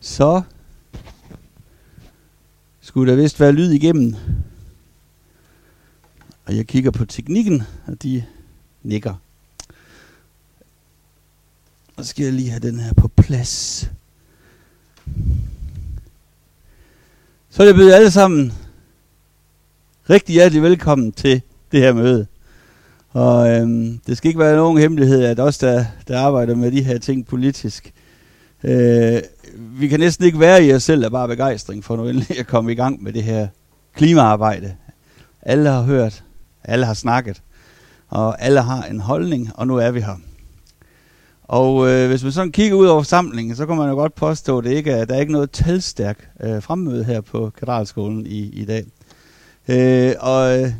Så skulle der vist være lyd igennem. Og jeg kigger på teknikken, og de nikker. Og så skal jeg lige have den her på plads. Så vil jeg byde alle sammen rigtig hjertelig velkommen til det her møde. Og øhm, det skal ikke være nogen hemmelighed, at os, der, der arbejder med de her ting politisk, øh, vi kan næsten ikke være i os selv af bare begejstring for nu endelig at komme i gang med det her klimaarbejde. Alle har hørt, alle har snakket, og alle har en holdning, og nu er vi her. Og øh, hvis man sådan kigger ud over samlingen, så kan man jo godt påstå, at det ikke er, der er ikke noget talstærk øh, fremmøde her på Katedralskolen i, i dag. Øh, og øh,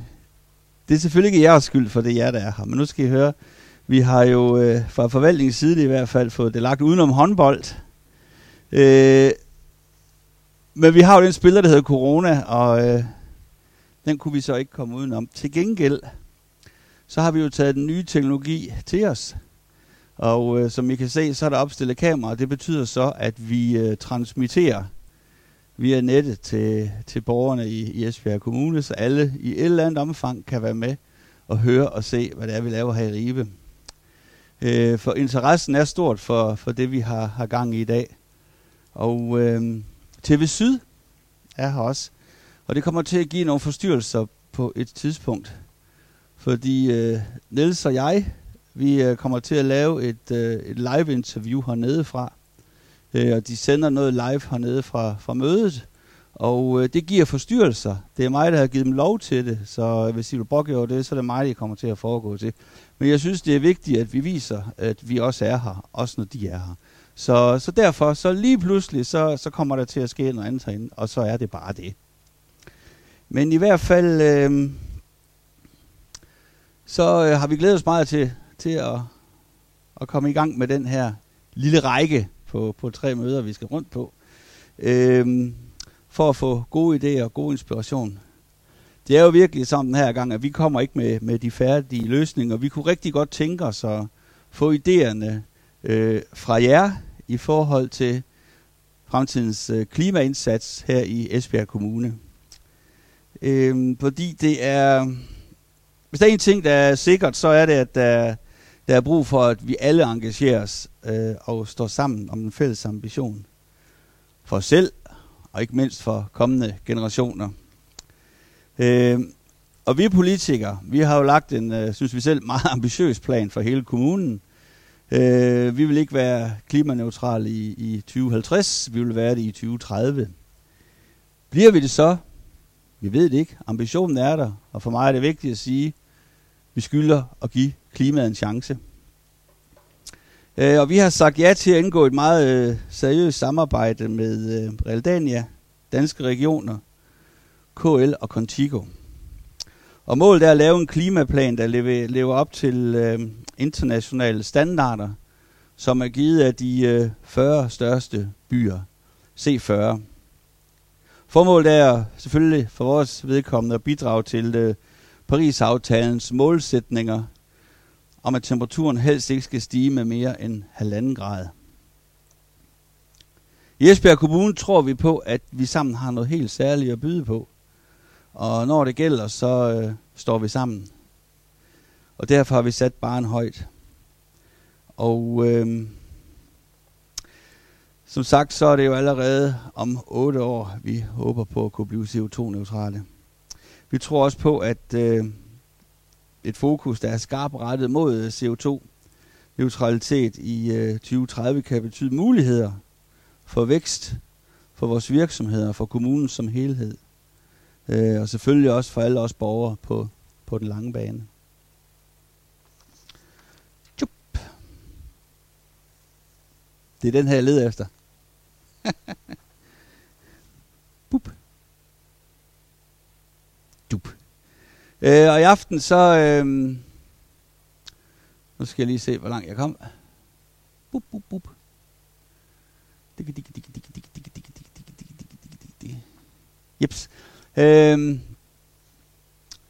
det er selvfølgelig ikke jeres skyld, for det er jer, der er her. Men nu skal I høre, vi har jo øh, fra forvaltningens side i hvert fald fået det lagt udenom håndbold. Øh, men vi har jo den spiller, der hedder Corona, og øh, den kunne vi så ikke komme udenom. Til gengæld, så har vi jo taget den nye teknologi til os. Og øh, som I kan se, så er der opstillet kamera, det betyder så, at vi øh, transmitterer via nettet til, til borgerne i, i Esbjerg Kommune, så alle i et eller andet omfang kan være med og høre og se, hvad det er, vi laver her i Ribe. Øh, for interessen er stort for, for det, vi har, har gang i i dag. Og øh, TV Syd er her også. Og det kommer til at give nogle forstyrrelser på et tidspunkt. Fordi øh, Niels og jeg, vi øh, kommer til at lave et, øh, et live-interview hernede fra. Øh, og de sender noget live hernede fra, fra mødet. Og øh, det giver forstyrrelser. Det er mig, der har givet dem lov til det. Så øh, hvis I vil brokke over det, så er det mig, der kommer til at foregå til. Men jeg synes, det er vigtigt, at vi viser, at vi også er her. Også når de er her. Så, så derfor, så lige pludselig, så, så kommer der til at ske noget andet herinde. Og så er det bare det. Men i hvert fald, øh, så øh, har vi glædet os meget til, til at, at komme i gang med den her lille række på, på tre møder, vi skal rundt på, Øh, for at få gode idéer og god inspiration. Det er jo virkelig sådan den her gang, at vi kommer ikke med, med de færdige løsninger. Vi kunne rigtig godt tænke os at få idéerne øh, fra jer i forhold til fremtidens øh, klimaindsats her i Esbjerg Kommune. Øh, fordi det er... Hvis der er en ting, der er sikkert, så er det, at der, der er brug for, at vi alle engagerer os øh, og står sammen om en fælles ambition. For os selv, og ikke mindst for kommende generationer. Øh, og vi politikere, vi har jo lagt en, øh, synes vi selv, meget ambitiøs plan for hele kommunen. Øh, vi vil ikke være klimaneutrale i, i 2050, vi vil være det i 2030. Bliver vi det så? Vi ved det ikke. Ambitionen er der, og for mig er det vigtigt at sige, at vi skylder at give klimaet en chance. Øh, og vi har sagt ja til at indgå et meget øh, seriøst samarbejde med øh, Realdania, Danske Regioner, KL og Contigo. Og målet er at lave en klimaplan, der lever, op til øh, internationale standarder, som er givet af de øh, 40 største byer, C40. Formålet er selvfølgelig for vores vedkommende at bidrage til øh, Paris-aftalens målsætninger om, at temperaturen helst ikke skal stige med mere end halvanden grad. I Esbjerg Kommune tror vi på, at vi sammen har noget helt særligt at byde på. Og når det gælder, så øh, står vi sammen. Og derfor har vi sat barn højt. Og øh, som sagt, så er det jo allerede om otte år, vi håber på at kunne blive CO2-neutrale. Vi tror også på, at øh, et fokus, der er skarpt rettet mod øh, CO2-neutralitet i øh, 2030, kan betyde muligheder for vækst for vores virksomheder, for kommunen som helhed. Øh, og selvfølgelig også for alle os borgere på, på den lange bane. Tjup. Det er den her, jeg leder efter. Bup. Dup. Øh, og i aften så... Øh, nu skal jeg lige se, hvor langt jeg kom. Bup, bup, bup. Jeps. Øh,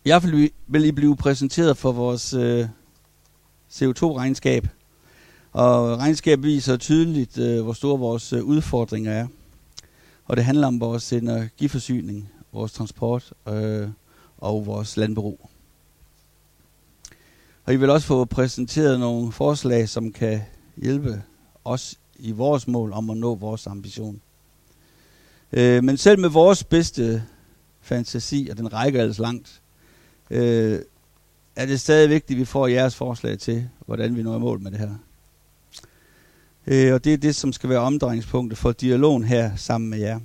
I hvert fald vil I blive præsenteret for vores øh, CO2-regnskab. Og regnskab viser tydeligt, øh, hvor store vores øh, udfordringer er. og det handler om vores energiforsyning, vores transport øh, og vores landbrug. Og I vil også få præsenteret nogle forslag, som kan hjælpe os i vores mål om at nå vores ambition. Øh, men selv med vores bedste fantasi, og den rækker altså langt, øh, er det stadig vigtigt, at vi får jeres forslag til, hvordan vi når i mål med det her. Øh, og det er det, som skal være omdrejningspunktet for dialogen her sammen med jer.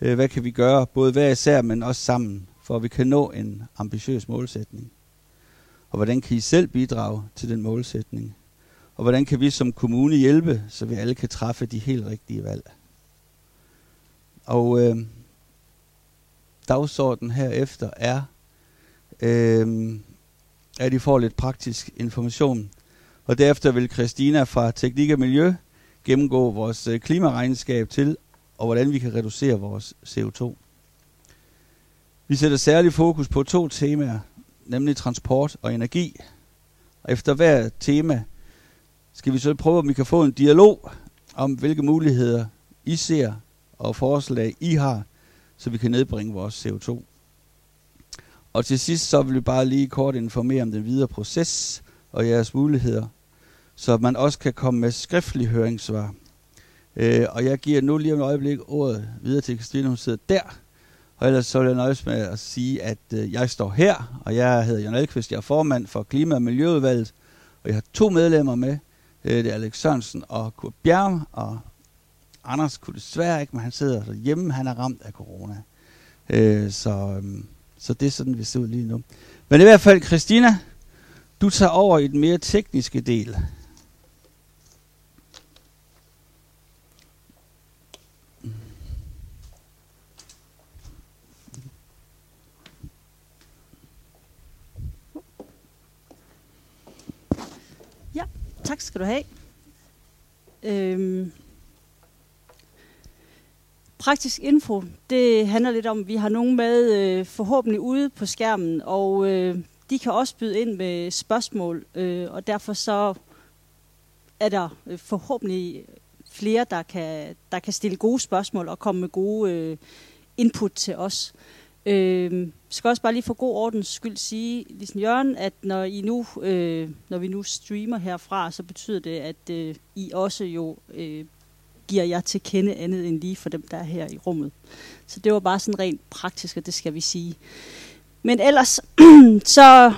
Øh, hvad kan vi gøre, både hver især, men også sammen, for at vi kan nå en ambitiøs målsætning? Og hvordan kan I selv bidrage til den målsætning? Og hvordan kan vi som kommune hjælpe, så vi alle kan træffe de helt rigtige valg? Og øh, dagsorden herefter er, øh, at I får lidt praktisk information. Og derefter vil Christina fra Teknik og Miljø gennemgå vores øh, klimaregnskab til, og hvordan vi kan reducere vores CO2. Vi sætter særlig fokus på to temaer, nemlig transport og energi. Og efter hver tema skal vi så prøve, om vi kan få en dialog om, hvilke muligheder I ser og forslag I har, så vi kan nedbringe vores CO2. Og til sidst så vil vi bare lige kort informere om den videre proces og jeres muligheder, så man også kan komme med skriftlige høringssvar. Øh, og jeg giver nu lige om et øjeblik ordet videre til Christine, hun sidder der. Og ellers så vil jeg nøjes med at sige, at øh, jeg står her, og jeg hedder Jan Elkvist, jeg er formand for Klima- og Miljøudvalget, og jeg har to medlemmer med. Øh, det er Alex Sørensen og Kurt Bjerg, og Anders kunne desværre ikke, men han sidder altså hjemme, han er ramt af corona. Øh, så, øh, så det er sådan, vi ser ud lige nu. Men i hvert fald, Christina, du tager over i den mere tekniske del. Ja, tak skal du have. Øhm, praktisk info, det handler lidt om, at vi har nogen med øh, forhåbentlig ude på skærmen, og øh, de kan også byde ind med spørgsmål, øh, og derfor så er der øh, forhåbentlig flere, der kan, der kan stille gode spørgsmål og komme med gode øh, input til os. Øh, skal også bare lige for god ordens skyld sige, ligesom Jørgen, at når, I nu, øh, når vi nu streamer herfra, så betyder det, at øh, I også jo øh, giver jeg til kende andet end lige for dem, der er her i rummet. Så det var bare sådan rent praktisk, og det skal vi sige. Men ellers så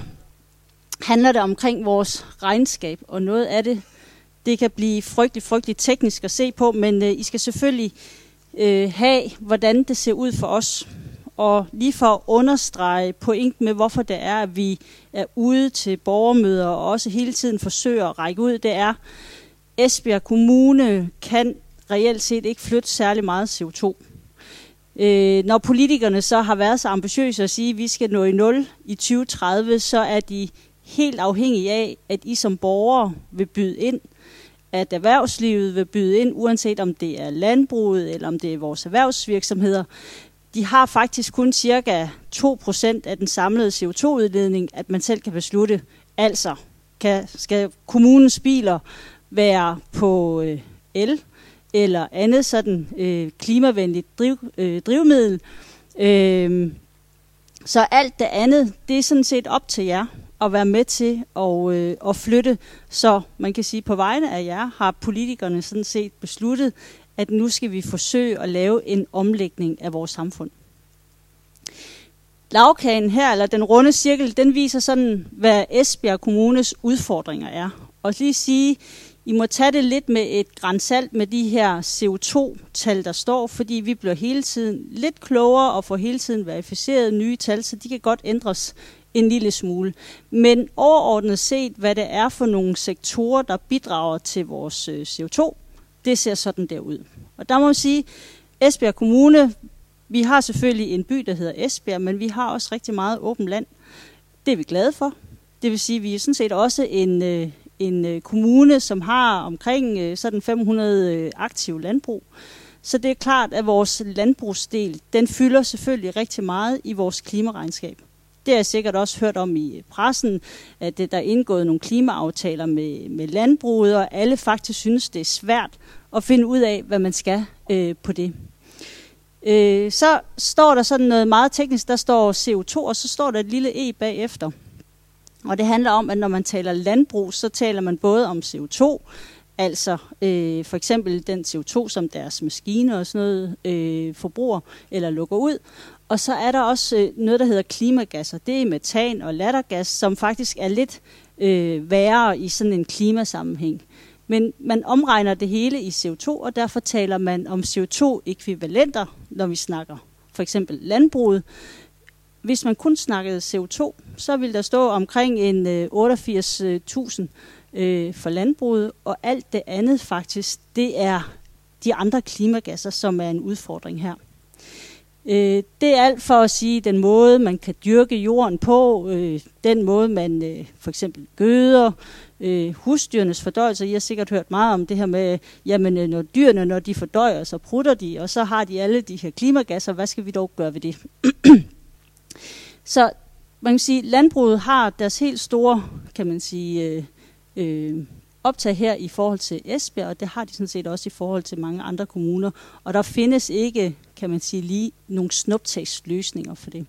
handler det omkring vores regnskab, og noget af det, det kan blive frygtelig, frygtelig teknisk at se på, men øh, I skal selvfølgelig øh, have, hvordan det ser ud for os. Og lige for at understrege pointen med, hvorfor det er, at vi er ude til borgermøder og også hele tiden forsøger at række ud, det er, Esbjerg Kommune kan reelt set ikke flytte særlig meget CO2. Øh, når politikerne så har været så ambitiøse at sige, at vi skal nå i 0 i 2030, så er de helt afhængige af, at I som borgere vil byde ind, at erhvervslivet vil byde ind, uanset om det er landbruget eller om det er vores erhvervsvirksomheder. De har faktisk kun cirka 2% af den samlede CO2-udledning, at man selv kan beslutte. Altså, kan, skal kommunens biler være på øh, el, eller andet sådan øh, klimavenligt driv, øh, drivmiddel. Øh, så alt det andet, det er sådan set op til jer at være med til at, øh, at flytte. Så man kan sige, på vegne af jer har politikerne sådan set besluttet, at nu skal vi forsøge at lave en omlægning af vores samfund. Lavkagen her, eller den runde cirkel, den viser sådan, hvad Esbjerg Kommunes udfordringer er. Og lige sige, i må tage det lidt med et grænsalt med de her CO2-tal, der står, fordi vi bliver hele tiden lidt klogere og får hele tiden verificeret nye tal, så de kan godt ændres en lille smule. Men overordnet set, hvad det er for nogle sektorer, der bidrager til vores øh, CO2, det ser sådan der ud. Og der må man sige, Esbjerg Kommune, vi har selvfølgelig en by, der hedder Esbjerg, men vi har også rigtig meget åbent land. Det er vi glade for. Det vil sige, at vi er sådan set også en, øh, en øh, kommune, som har omkring øh, sådan 500 øh, aktive landbrug. Så det er klart, at vores landbrugsdel, den fylder selvfølgelig rigtig meget i vores klimaregnskab. Det har jeg sikkert også hørt om i øh, pressen, at øh, der er indgået nogle klimaaftaler med, med landbruget, og alle faktisk synes, det er svært at finde ud af, hvad man skal øh, på det. Øh, så står der sådan noget meget teknisk, der står CO2, og så står der et lille e bagefter. Og det handler om, at når man taler landbrug, så taler man både om CO2, altså øh, for eksempel den CO2, som deres maskiner og sådan noget øh, forbruger eller lukker ud. Og så er der også øh, noget, der hedder klimagasser. Det er metan og lattergas, som faktisk er lidt øh, værre i sådan en klimasammenhæng. Men man omregner det hele i CO2, og derfor taler man om CO2-ekvivalenter, når vi snakker for eksempel landbruget. Hvis man kun snakkede CO2, så ville der stå omkring en øh, 88.000 øh, øh, for landbruget, og alt det andet faktisk, det er de andre klimagasser, som er en udfordring her. Øh, det er alt for at sige den måde, man kan dyrke jorden på, øh, den måde, man øh, for eksempel gøder, øh, husdyrenes fordøjelse. I har sikkert hørt meget om det her med, jamen øh, når dyrene, når de fordøjer, så prutter de, og så har de alle de her klimagasser. Hvad skal vi dog gøre ved det? så man kan sige, landbruget har deres helt store, kan man sige, øh, øh, optag her i forhold til Esbjerg, og det har de sådan set også i forhold til mange andre kommuner. Og der findes ikke, kan man sige, lige nogle snuptagsløsninger for det.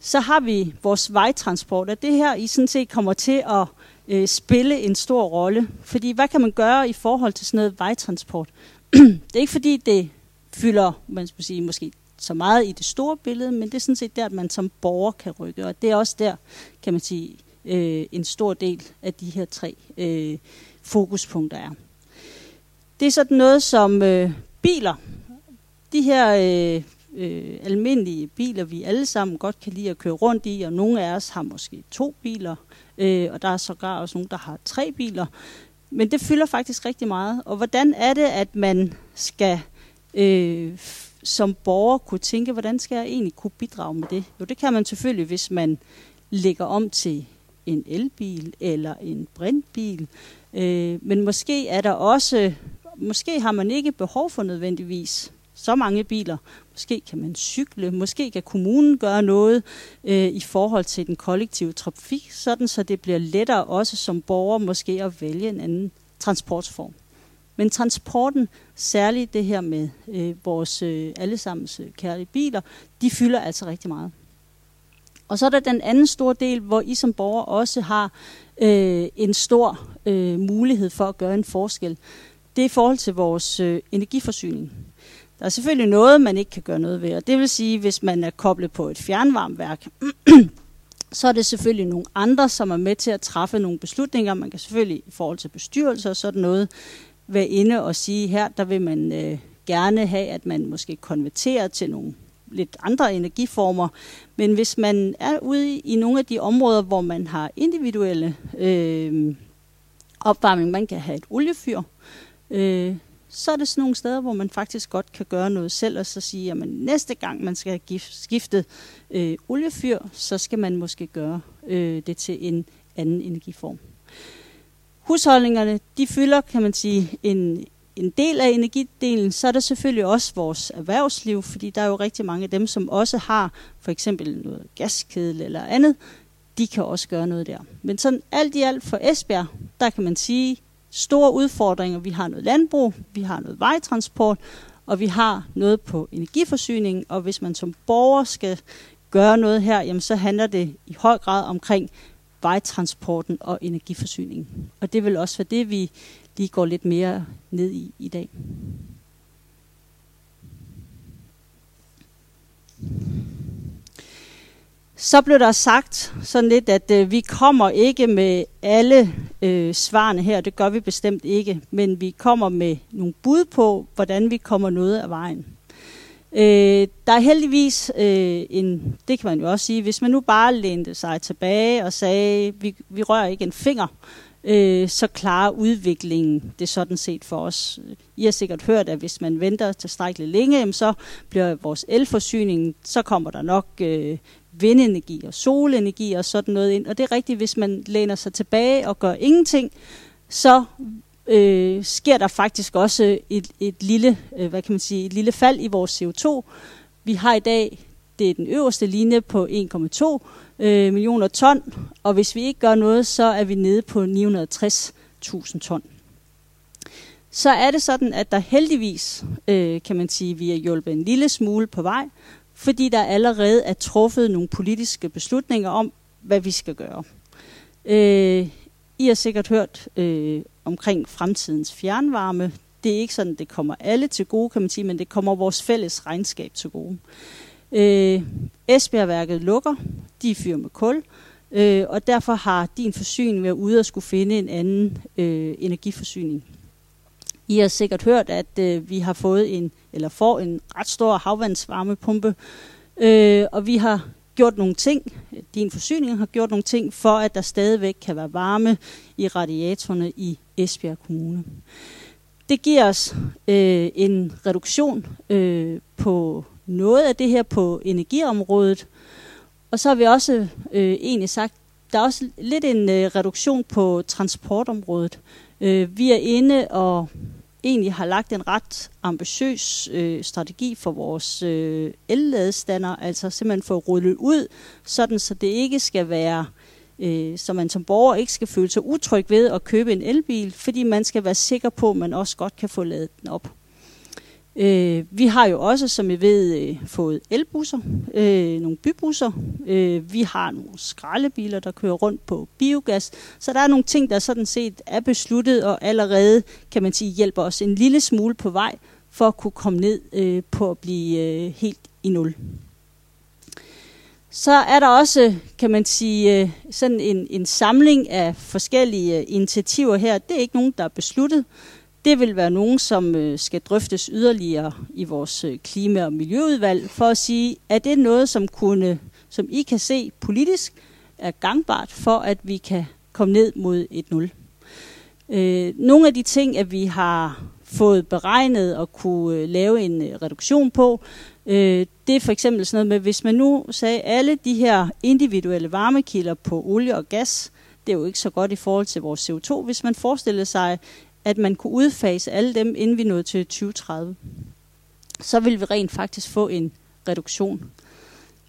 Så har vi vores vejtransport, og det her i sådan set kommer til at øh, spille en stor rolle. Fordi hvad kan man gøre i forhold til sådan noget vejtransport? det er ikke fordi, det fylder, man skal sige, måske så meget i det store billede, men det er sådan set der, at man som borger kan rykke. Og det er også der, kan man sige, øh, en stor del af de her tre øh, fokuspunkter er. Det er sådan noget som øh, biler. De her øh, øh, almindelige biler, vi alle sammen godt kan lide at køre rundt i, og nogle af os har måske to biler, øh, og der er sågar også nogle, der har tre biler. Men det fylder faktisk rigtig meget. Og hvordan er det, at man skal øh, som borger kunne tænke, hvordan skal jeg egentlig kunne bidrage med det? Jo, det kan man selvfølgelig, hvis man lægger om til en elbil eller en brintbil. Øh, men måske er der også, måske har man ikke behov for nødvendigvis så mange biler. Måske kan man cykle, måske kan kommunen gøre noget øh, i forhold til den kollektive trafik, sådan så det bliver lettere også som borger måske at vælge en anden transportform. Men transporten, særligt det her med øh, vores øh, allesammens øh, kærlige biler, de fylder altså rigtig meget. Og så er der den anden store del, hvor I som borger også har øh, en stor øh, mulighed for at gøre en forskel. Det er i forhold til vores øh, energiforsyning. Der er selvfølgelig noget, man ikke kan gøre noget ved, og det vil sige, hvis man er koblet på et fjernvarmværk, så er det selvfølgelig nogle andre, som er med til at træffe nogle beslutninger. Man kan selvfølgelig i forhold til bestyrelser og sådan noget være inde og sige, her der vil man øh, gerne have, at man måske konverterer til nogle lidt andre energiformer. Men hvis man er ude i nogle af de områder, hvor man har individuelle øh, opvarmning, man kan have et oliefyr, øh, så er det sådan nogle steder, hvor man faktisk godt kan gøre noget selv, og så sige, at næste gang man skal have skiftet øh, oliefyr, så skal man måske gøre øh, det til en anden energiform. Husholdningerne, de fylder, kan man sige, en, en del af energidelen, så er der selvfølgelig også vores erhvervsliv, fordi der er jo rigtig mange af dem, som også har for eksempel noget gaskedel eller andet, de kan også gøre noget der. Men sådan alt i alt for Esbjerg, der kan man sige, store udfordringer. Vi har noget landbrug, vi har noget vejtransport, og vi har noget på energiforsyningen, og hvis man som borger skal gøre noget her, jamen så handler det i høj grad omkring vejtransporten og energiforsyningen. Og det vil også være det, vi lige går lidt mere ned i i dag. Så blev der sagt sådan lidt, at øh, vi kommer ikke med alle øh, svarene her, det gør vi bestemt ikke, men vi kommer med nogle bud på, hvordan vi kommer noget af vejen. Øh, der er heldigvis øh, en, det kan man jo også sige, hvis man nu bare lænede sig tilbage og sagde, vi, vi rører ikke en finger, øh, så klarer udviklingen det sådan set for os. I har sikkert hørt, at hvis man venter tilstrækkeligt længe, så bliver vores elforsyning, så kommer der nok øh, vindenergi og solenergi og sådan noget ind. Og det er rigtigt, hvis man læner sig tilbage og gør ingenting, så øh, sker der faktisk også et, et lille, øh, hvad kan man sige, et lille fald i vores CO2. Vi har i dag, det er den øverste linje på 1,2 øh, millioner ton, og hvis vi ikke gør noget, så er vi nede på 960.000 ton. så er det sådan, at der heldigvis, øh, kan man sige, vi har hjulpet en lille smule på vej, fordi der allerede er truffet nogle politiske beslutninger om, hvad vi skal gøre. Øh, i har sikkert hørt øh, omkring fremtidens fjernvarme. Det er ikke sådan, det kommer alle til gode, kan man sige, men det kommer vores fælles regnskab til gode. Øh, Esbjergværket lukker, de fyrer med kul, øh, og derfor har din forsyning været ude at skulle finde en anden øh, energiforsyning. I har sikkert hørt, at øh, vi har fået en, eller får en ret stor havvandsvarmepumpe, øh, og vi har gjort nogle ting, din forsyning har gjort nogle ting, for at der stadigvæk kan være varme i radiatorerne i Esbjerg Kommune. Det giver os øh, en reduktion øh, på noget af det her på energiområdet, og så har vi også øh, egentlig sagt, der er også lidt en øh, reduktion på transportområdet. Øh, vi er inde og egentlig har lagt en ret ambitiøs øh, strategi for vores øh, elladestander, altså simpelthen få rullet ud, sådan så det ikke skal være, øh, så man som borger ikke skal føle sig utryg ved at købe en elbil, fordi man skal være sikker på, at man også godt kan få ladet den op. Øh, vi har jo også, som I ved, øh, fået elbusser, øh, nogle bybusser. Øh, vi har nogle skraldebiler, der kører rundt på biogas. Så der er nogle ting, der sådan set er besluttet og allerede, kan man sige, hjælper os en lille smule på vej for at kunne komme ned øh, på at blive øh, helt i nul. Så er der også, kan man sige, øh, sådan en, en samling af forskellige øh, initiativer her. Det er ikke nogen, der er besluttet. Det vil være nogen, som øh, skal drøftes yderligere i vores øh, klima- og miljøudvalg, for at sige, at det er noget, som, kunne, som I kan se politisk er gangbart, for at vi kan komme ned mod et nul. Øh, nogle af de ting, at vi har fået beregnet og kunne øh, lave en øh, reduktion på, øh, det er for eksempel sådan noget med, hvis man nu sagde, alle de her individuelle varmekilder på olie og gas, det er jo ikke så godt i forhold til vores CO2. Hvis man forestiller sig, at man kunne udfase alle dem, inden vi nåede til 2030. Så vil vi rent faktisk få en reduktion.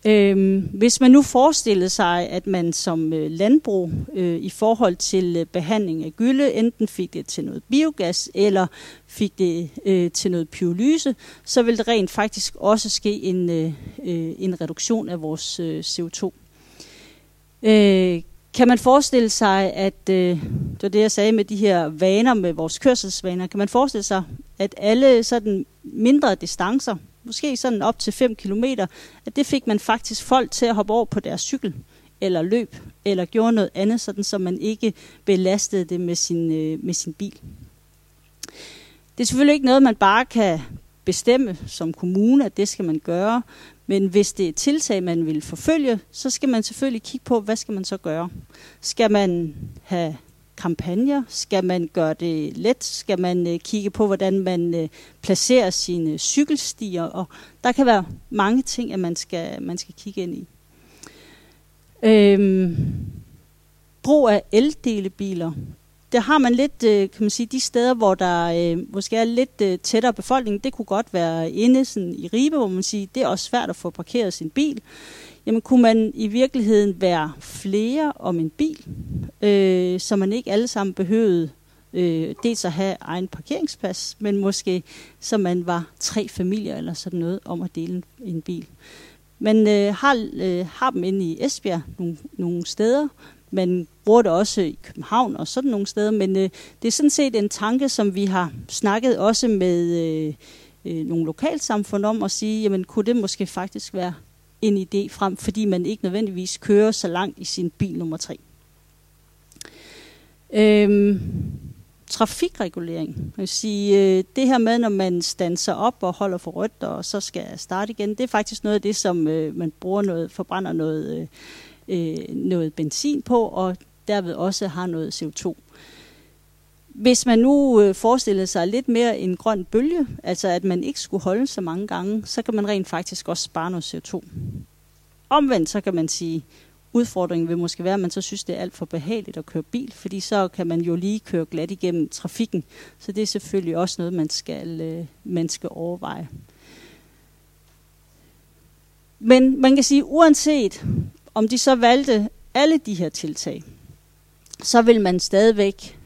Øhm, hvis man nu forestillede sig, at man som øh, landbrug øh, i forhold til øh, behandling af gylde, enten fik det til noget biogas, eller fik det øh, til noget pyrolyse, så vil det rent faktisk også ske en, øh, øh en reduktion af vores øh, CO2. Øh, kan man forestille sig, at øh, det var det, jeg sagde med de her vaner, med vores kørselsvaner, kan man forestille sig, at alle sådan mindre distancer, måske sådan op til 5 km, at det fik man faktisk folk til at hoppe over på deres cykel, eller løb, eller gjorde noget andet, sådan så man ikke belastede det med sin, øh, med sin bil. Det er selvfølgelig ikke noget, man bare kan bestemme som kommune, at det skal man gøre, men hvis det er et tiltag, man vil forfølge, så skal man selvfølgelig kigge på, hvad skal man så gøre? Skal man have kampagner? Skal man gøre det let? Skal man øh, kigge på, hvordan man øh, placerer sine cykelstier? Og der kan være mange ting, at man skal, man skal kigge ind i. Øhm, brug af eldelebiler der har man lidt, øh, kan man sige, de steder, hvor der øh, måske er lidt øh, tættere befolkning, det kunne godt være inde sådan, i Ribe, hvor man siger, det er også svært at få parkeret sin bil. Jamen kunne man i virkeligheden være flere om en bil, øh, så man ikke alle sammen behøvede øh, dels at have egen parkeringsplads, men måske så man var tre familier eller sådan noget om at dele en, en bil. Man øh, har, øh, har dem inde i Esbjerg nogle, nogle steder, man bruger det også i København og sådan nogle steder, men øh, det er sådan set en tanke, som vi har snakket også med øh, øh, nogle lokalsamfund om at sige, jamen kunne det måske faktisk være en idé frem, fordi man ikke nødvendigvis kører så langt i sin bil nummer tre. Øhm, trafikregulering. Jeg vil sige, øh, det her med, når man standser op og holder for rødt, og så skal starte igen, det er faktisk noget af det, som øh, man bruger noget, forbrænder noget øh, øh, noget benzin på, og derved også har noget CO2. Hvis man nu øh, forestiller sig lidt mere en grøn bølge, altså at man ikke skulle holde så mange gange, så kan man rent faktisk også spare noget CO2. Omvendt så kan man sige, udfordringen vil måske være, at man så synes, det er alt for behageligt at køre bil, fordi så kan man jo lige køre glat igennem trafikken. Så det er selvfølgelig også noget, man skal, øh, man skal overveje. Men man kan sige, uanset om de så valgte alle de her tiltag, så vil man stadigvæk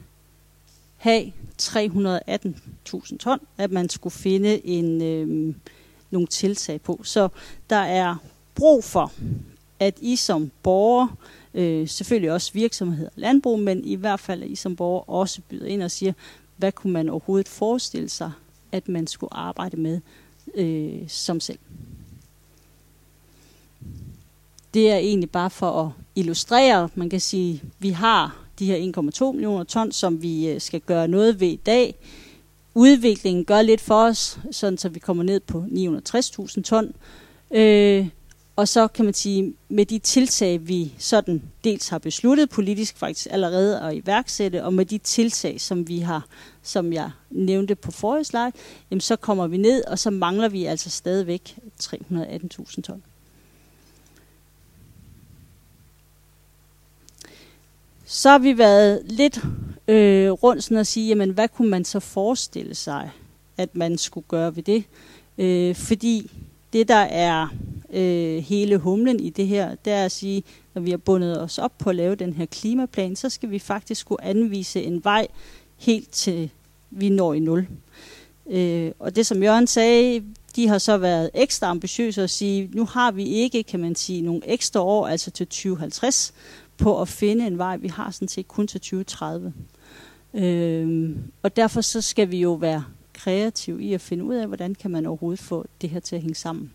have 318.000 ton, at man skulle finde en, øh, nogle tiltag på. Så der er brug for, at I som borger, øh, selvfølgelig også virksomheder og landbrug, men i hvert fald at I som borger også byder ind og siger, hvad kunne man overhovedet forestille sig, at man skulle arbejde med øh, som selv. Det er egentlig bare for at illustrere, man kan sige, vi har de her 1,2 millioner ton, som vi øh, skal gøre noget ved i dag. Udviklingen gør lidt for os, sådan så vi kommer ned på 960.000 ton. Øh, og så kan man sige, med de tiltag, vi sådan dels har besluttet politisk faktisk allerede at iværksætte, og med de tiltag, som vi har, som jeg nævnte på forrige slide, jamen så kommer vi ned, og så mangler vi altså stadigvæk 318.000 ton. Så har vi været lidt øh, rundt sådan at sige, jamen hvad kunne man så forestille sig, at man skulle gøre ved det? Øh, fordi det, der er øh, hele humlen i det her, det er at sige, når vi har bundet os op på at lave den her klimaplan, så skal vi faktisk kunne anvise en vej helt til vi når i nul. Øh, og det som Jørgen sagde, de har så været ekstra ambitiøse at sige, nu har vi ikke, kan man sige, nogle ekstra år, altså til 2050, på at finde en vej. Vi har sådan set kun til 2030. Øh, og derfor så skal vi jo være kreative i at finde ud af, hvordan kan man overhovedet få det her til at hænge sammen.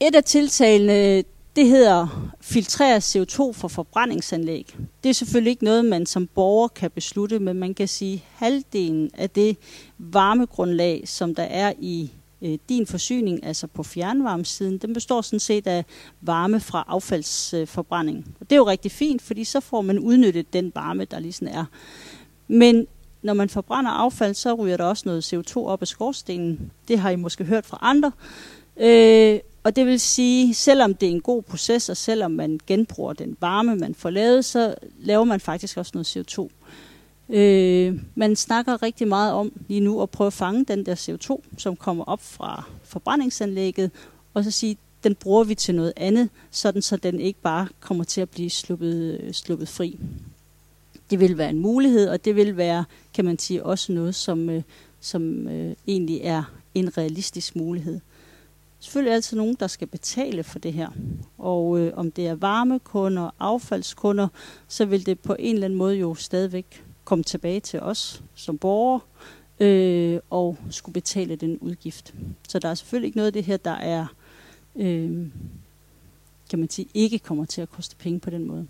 Et af tiltagene, det hedder filtrere CO2 fra forbrændingsanlæg. Det er selvfølgelig ikke noget, man som borger kan beslutte, men man kan sige, at halvdelen af det varmegrundlag, som der er i øh, din forsyning, altså på fjernvarmesiden, den består sådan set af varme fra affaldsforbrænding. Og det er jo rigtig fint, fordi så får man udnyttet den varme, der ligesom er. Men når man forbrænder affald, så ryger der også noget CO2 op af skorstenen. Det har I måske hørt fra andre. Øh, og det vil sige, selvom det er en god proces, og selvom man genbruger den varme, man får lavet, så laver man faktisk også noget CO2. Øh, man snakker rigtig meget om lige nu at prøve at fange den der CO2, som kommer op fra forbrændingsanlægget, og så sige, den bruger vi til noget andet, sådan så den ikke bare kommer til at blive sluppet, øh, sluppet fri. Det vil være en mulighed, og det vil være, kan man sige, også noget, som, øh, som øh, egentlig er en realistisk mulighed selvfølgelig er altid nogen, der skal betale for det her. Og øh, om det er varmekunder, affaldskunder, så vil det på en eller anden måde jo stadigvæk komme tilbage til os som borgere øh, og skulle betale den udgift. Så der er selvfølgelig ikke noget af det her, der er, øh, kan man sige, ikke kommer til at koste penge på den måde.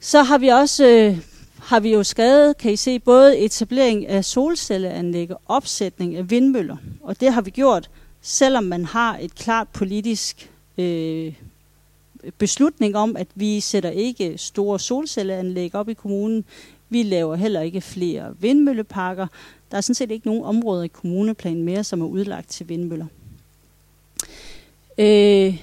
Så har vi også øh, har vi jo skrevet, kan I se, både etablering af solcelleanlæg og opsætning af vindmøller. Og det har vi gjort selvom man har et klart politisk øh, beslutning om, at vi sætter ikke store solcelleanlæg op i kommunen, vi laver heller ikke flere vindmølleparker. Der er sådan set ikke nogen områder i kommuneplanen mere, som er udlagt til vindmøller. Øh,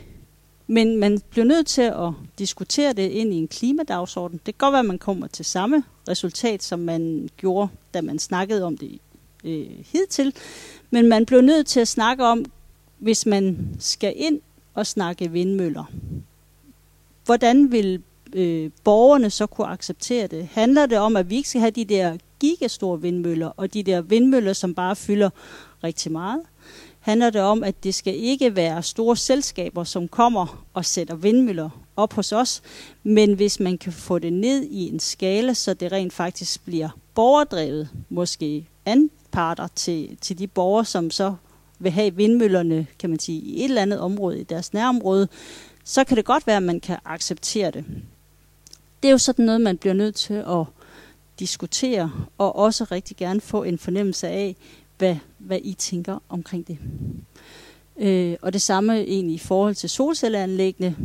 men man bliver nødt til at diskutere det ind i en klimadagsorden. Det kan godt være, at man kommer til samme resultat, som man gjorde, da man snakkede om det øh, hidtil. Men man blev nødt til at snakke om, hvis man skal ind og snakke vindmøller, hvordan vil øh, borgerne så kunne acceptere det? Handler det om, at vi ikke skal have de der gigastore vindmøller, og de der vindmøller, som bare fylder rigtig meget? Handler det om, at det skal ikke være store selskaber, som kommer og sætter vindmøller op hos os, men hvis man kan få det ned i en skala, så det rent faktisk bliver borgerdrevet, måske anparter til, til de borgere, som så vil have vindmøllerne, kan man sige, i et eller andet område i deres nærområde, så kan det godt være, at man kan acceptere det. Det er jo sådan noget, man bliver nødt til at diskutere, og også rigtig gerne få en fornemmelse af, hvad, hvad I tænker omkring det. Øh, og det samme egentlig i forhold til solcelleanlæggene.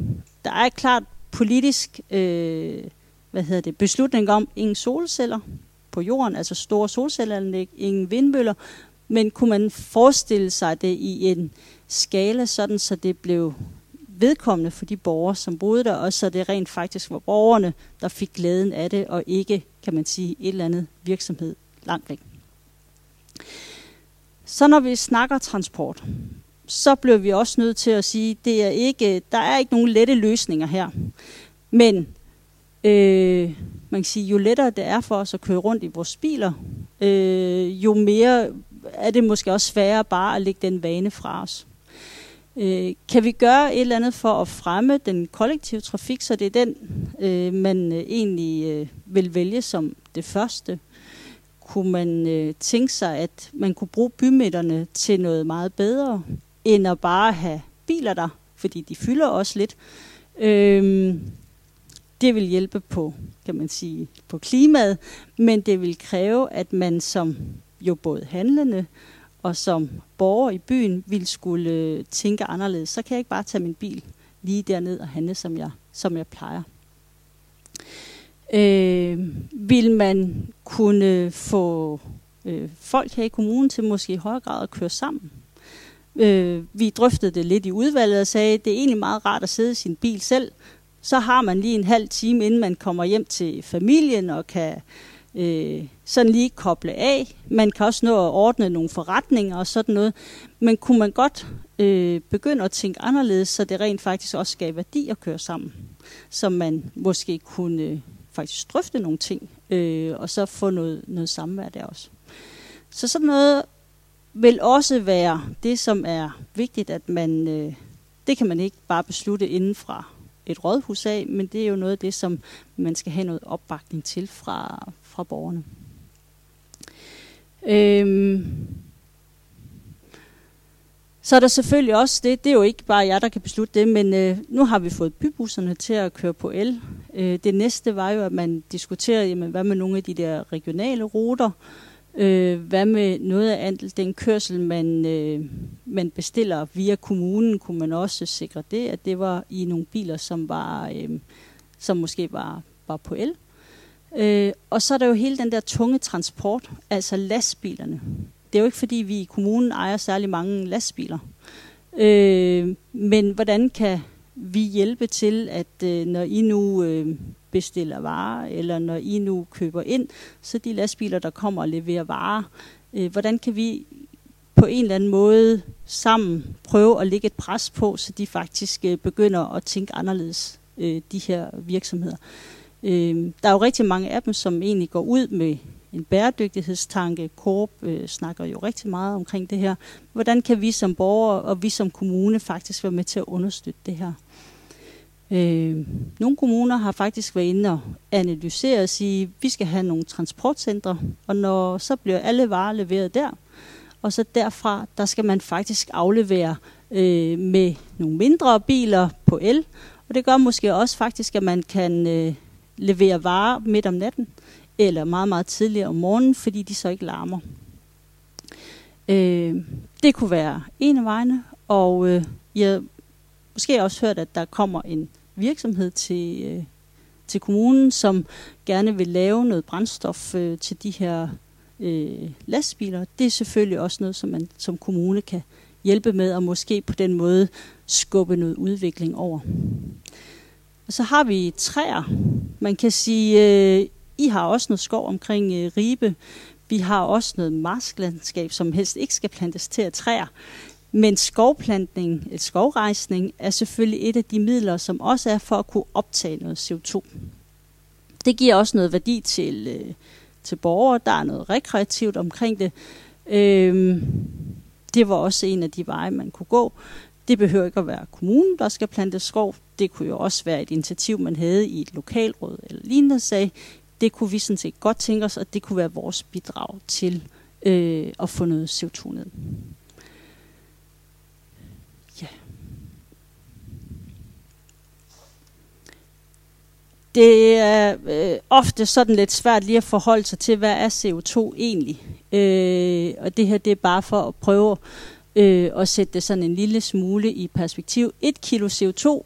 Der er et klart politisk øh, hvad hedder det, beslutning om ingen solceller på jorden, altså store solcelleanlæg, ingen vindmøller, men kunne man forestille sig det i en skala, sådan så det blev vedkommende for de borgere, som boede der, og så det rent faktisk var borgerne, der fik glæden af det, og ikke, kan man sige, et eller andet virksomhed langt væk. Så når vi snakker transport, så bliver vi også nødt til at sige, det er ikke, der er ikke nogen lette løsninger her. Men Øh, man kan sige, jo lettere det er for os at køre rundt i vores biler, øh, jo mere er det måske også sværere bare at lægge den vane fra os. Øh, kan vi gøre et eller andet for at fremme den kollektive trafik, så det er den, øh, man øh, egentlig øh, vil vælge som det første? Kunne man øh, tænke sig, at man kunne bruge bymidterne til noget meget bedre, end at bare have biler der, fordi de fylder også lidt. Øh, det vil hjælpe på, kan man sige, på klimaet, men det vil kræve, at man som jo både handlende og som borger i byen vil skulle øh, tænke anderledes. Så kan jeg ikke bare tage min bil lige derned og handle, som jeg, som jeg plejer. Øh, vil man kunne få øh, folk her i kommunen til måske i højere grad at køre sammen? Øh, vi drøftede det lidt i udvalget og sagde, at det er egentlig meget rart at sidde i sin bil selv. Så har man lige en halv time, inden man kommer hjem til familien og kan øh, sådan lige koble af. Man kan også nå at ordne nogle forretninger og sådan noget. Men kunne man godt øh, begynde at tænke anderledes, så det rent faktisk også gav værdi at køre sammen. Så man måske kunne øh, faktisk drøfte nogle ting, øh, og så få noget, noget samvær der også. Så sådan noget vil også være det, som er vigtigt, at man, øh, det kan man ikke bare beslutte inden fra et rådhus af, men det er jo noget af det, som man skal have noget opbakning til fra, fra borgerne. Øhm, så er der selvfølgelig også det, det er jo ikke bare jeg, der kan beslutte det, men øh, nu har vi fået bybusserne til at køre på el. Øh, det næste var jo, at man diskuterede, jamen, hvad med nogle af de der regionale ruter, øh, hvad med noget af den kørsel, man, øh, man bestiller via kommunen, kunne man også sikre det, at det var i nogle biler, som var, øh, som måske var, var på el. Øh, og så er der jo hele den der tunge transport, altså lastbilerne. Det er jo ikke fordi, vi i kommunen ejer særlig mange lastbiler. Øh, men hvordan kan vi hjælpe til, at øh, når I nu øh, bestiller varer, eller når I nu køber ind, så de lastbiler, der kommer og leverer varer, øh, hvordan kan vi på en eller anden måde sammen prøve at lægge et pres på, så de faktisk øh, begynder at tænke anderledes, øh, de her virksomheder. Øh, Øhm, der er jo rigtig mange af dem, som egentlig går ud med en bæredygtighedstanke. Korp øh, snakker jo rigtig meget omkring det her. Hvordan kan vi som borgere og vi som kommune faktisk være med til at understøtte det her? Øh, nogle kommuner har faktisk været inde og analysere og sige, at vi skal have nogle transportcentre, og når så bliver alle varer leveret der, og så derfra, der skal man faktisk aflevere øh, med nogle mindre biler på el, og det gør måske også faktisk, at man kan øh, levere varer midt om natten, eller meget, meget tidligere om morgenen, fordi de så ikke larmer. Øh, det kunne være en af vejene, og øh, jeg har måske også hørt, at der kommer en virksomhed til, øh, til kommunen, som gerne vil lave noget brændstof øh, til de her øh, lastbiler. Det er selvfølgelig også noget, som man som kommune kan hjælpe med, og måske på den måde skubbe noget udvikling over. Og så har vi træer. Man kan sige, øh, I har også noget skov omkring øh, Ribe. Vi har også noget marsklandskab, som helst ikke skal plantes til at træer. Men skovplantning, eller skovrejsning, er selvfølgelig et af de midler, som også er for at kunne optage noget CO2. Det giver også noget værdi til, øh, til borgere. Der er noget rekreativt omkring det. Øh, det var også en af de veje, man kunne gå. Det behøver ikke at være kommunen, der skal plante skov. Det kunne jo også være et initiativ, man havde i et lokalråd eller lignende sag. Det kunne vi sådan set godt tænke os, og det kunne være vores bidrag til øh, at få noget CO2 ned. Ja. Det er øh, ofte sådan lidt svært lige at forholde sig til, hvad er CO2 egentlig? Øh, og det her det er bare for at prøve øh, og sætte det sådan en lille smule i perspektiv. Et kilo CO2,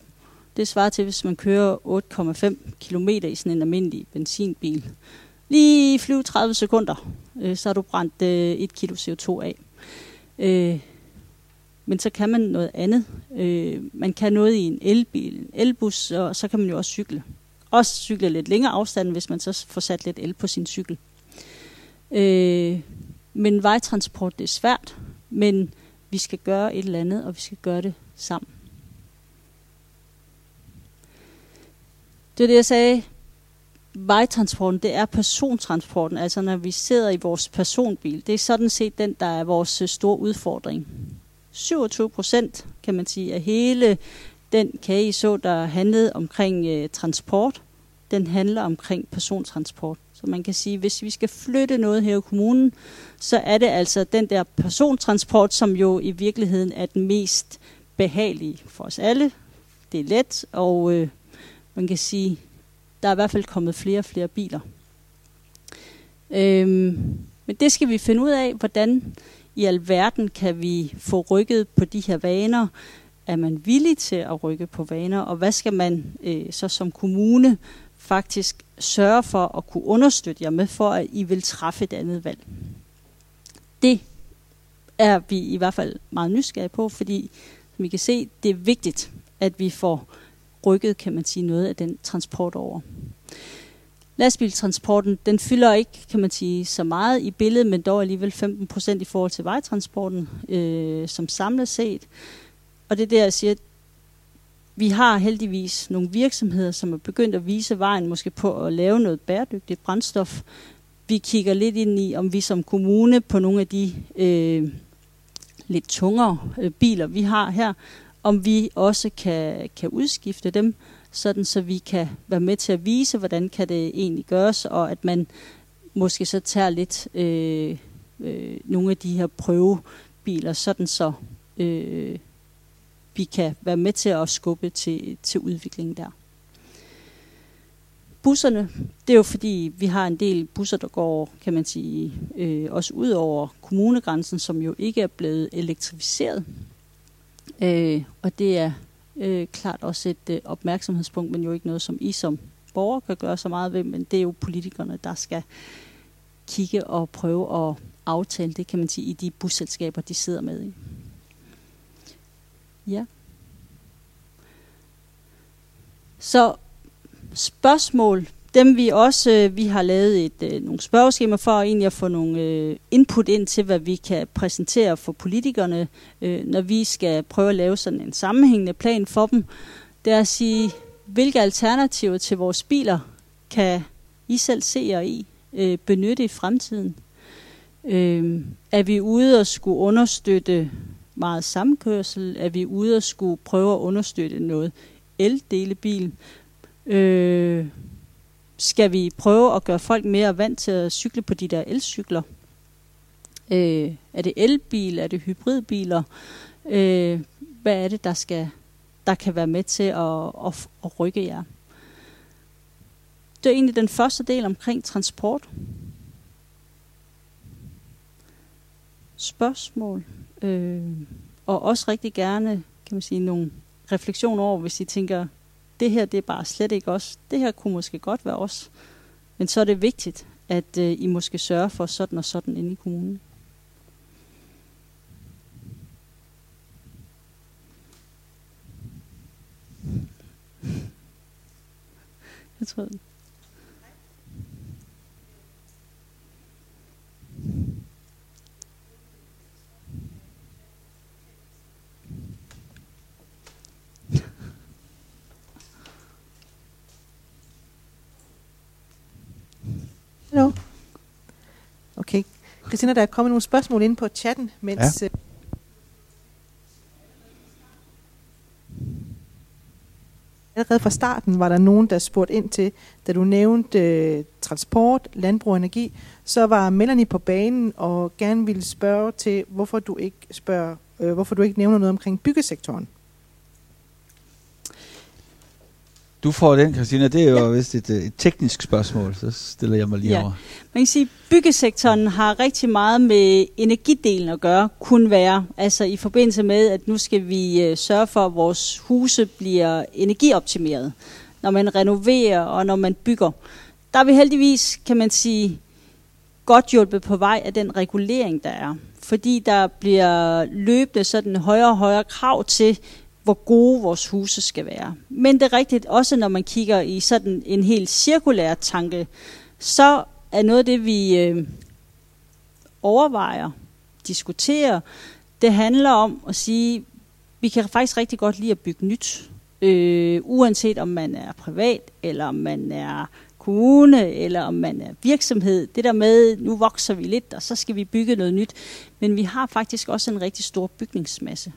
det svarer til, hvis man kører 8,5 km i sådan en almindelig benzinbil. Lige flyve 30 sekunder, øh, så har du brændt øh, et kilo CO2 af. Øh, men så kan man noget andet. Øh, man kan noget i en elbil, en elbus, og så kan man jo også cykle. Også cykle lidt længere afstand, hvis man så får sat lidt el på sin cykel. Øh, men vejtransport, det er svært, men vi skal gøre et eller andet, og vi skal gøre det sammen. Det er det, jeg sagde. vejtransporten, det er persontransporten, altså når vi sidder i vores personbil. Det er sådan set den, der er vores øh, store udfordring. 27 procent, kan man sige, af hele den kage, I så, der handlede omkring øh, transport, den handler omkring persontransport. Så man kan sige, hvis vi skal flytte noget her i kommunen, så er det altså den der persontransport, som jo i virkeligheden er den mest behagelige for os alle. Det er let, og øh, man kan sige, der er i hvert fald kommet flere og flere biler. Øhm, men det skal vi finde ud af, hvordan i alverden kan vi få rykket på de her vaner. Er man villig til at rykke på vaner, og hvad skal man øh, så som kommune faktisk sørge for at kunne understøtte jer med, for at I vil træffe et andet valg. Det er vi i hvert fald meget nysgerrige på, fordi som I kan se, det er vigtigt, at vi får rykket, kan man sige, noget af den transport over. Lastbiltransporten, den fylder ikke, kan man sige, så meget i billedet, men dog alligevel 15 procent i forhold til vejtransporten, øh, som samlet set. Og det er der, jeg siger, vi har heldigvis nogle virksomheder, som er begyndt at vise vejen måske på at lave noget bæredygtigt brændstof. Vi kigger lidt ind i, om vi som kommune på nogle af de øh, lidt tungere øh, biler, vi har her, om vi også kan, kan udskifte dem, sådan så vi kan være med til at vise, hvordan kan det egentlig gøres, og at man måske så tager lidt øh, øh, nogle af de her prøvebiler, sådan så øh, vi kan være med til at skubbe til, til udviklingen der. Busserne, det er jo fordi, vi har en del busser, der går, kan man sige, øh, også ud over kommunegrænsen, som jo ikke er blevet elektrificeret. Øh, og det er øh, klart også et øh, opmærksomhedspunkt, men jo ikke noget, som I som borger kan gøre så meget ved, men det er jo politikerne, der skal kigge og prøve at aftale det, kan man sige, i de busselskaber, de sidder med i. Ja. Så spørgsmål, dem vi også, øh, vi har lavet et, øh, nogle spørgeskemaer for egentlig at få nogle øh, input ind til, hvad vi kan præsentere for politikerne, øh, når vi skal prøve at lave sådan en sammenhængende plan for dem. Det er at sige, hvilke alternativer til vores biler kan I selv se jer I øh, benytte i fremtiden? Øh, er vi ude og skulle understøtte meget samkørsel, at vi er ude og skulle prøve at understøtte noget eldelebil. Øh, skal vi prøve at gøre folk mere vant til at cykle på de der elcykler? Øh, er det elbil? Er det hybridbiler? Øh, hvad er det, der skal der kan være med til at, at, at rykke jer? Det er egentlig den første del omkring transport. Spørgsmål? Øh, og også rigtig gerne, kan man sige, nogle refleksioner over, hvis I tænker, det her det er bare slet ikke os. Det her kunne måske godt være os. Men så er det vigtigt, at øh, I måske sørger for sådan og sådan inde i kommunen. Jeg tror, Hallo. Okay. Christina, der er kommet nogle spørgsmål ind på chatten, mens... Ja. Øh, allerede fra starten var der nogen, der spurgte ind til, da du nævnte uh, transport, landbrug og energi, så var Melanie på banen og gerne ville spørge til, hvorfor du ikke spørger, uh, hvorfor du ikke nævner noget omkring byggesektoren. Du får den, Christina. Det er jo ja. vist et, et teknisk spørgsmål, så stiller jeg mig lige ja. over. Man kan sige, at byggesektoren har rigtig meget med energidelen at gøre, kun være. Altså i forbindelse med, at nu skal vi uh, sørge for, at vores huse bliver energioptimeret, når man renoverer og når man bygger. Der er vi heldigvis, kan man sige, godt hjulpet på vej af den regulering, der er. Fordi der bliver løbende sådan højere og højere krav til, hvor gode vores huse skal være. Men det er rigtigt, også når man kigger i sådan en helt cirkulær tanke, så er noget af det, vi øh, overvejer, diskuterer, det handler om at sige, vi kan faktisk rigtig godt lide at bygge nyt. øh, uanset om man er privat, eller om man er kommune, eller om man er virksomhed. Det der med, nu vokser vi lidt, og så skal vi bygge noget nyt. Men vi har faktisk også en rigtig stor bygningsmasse.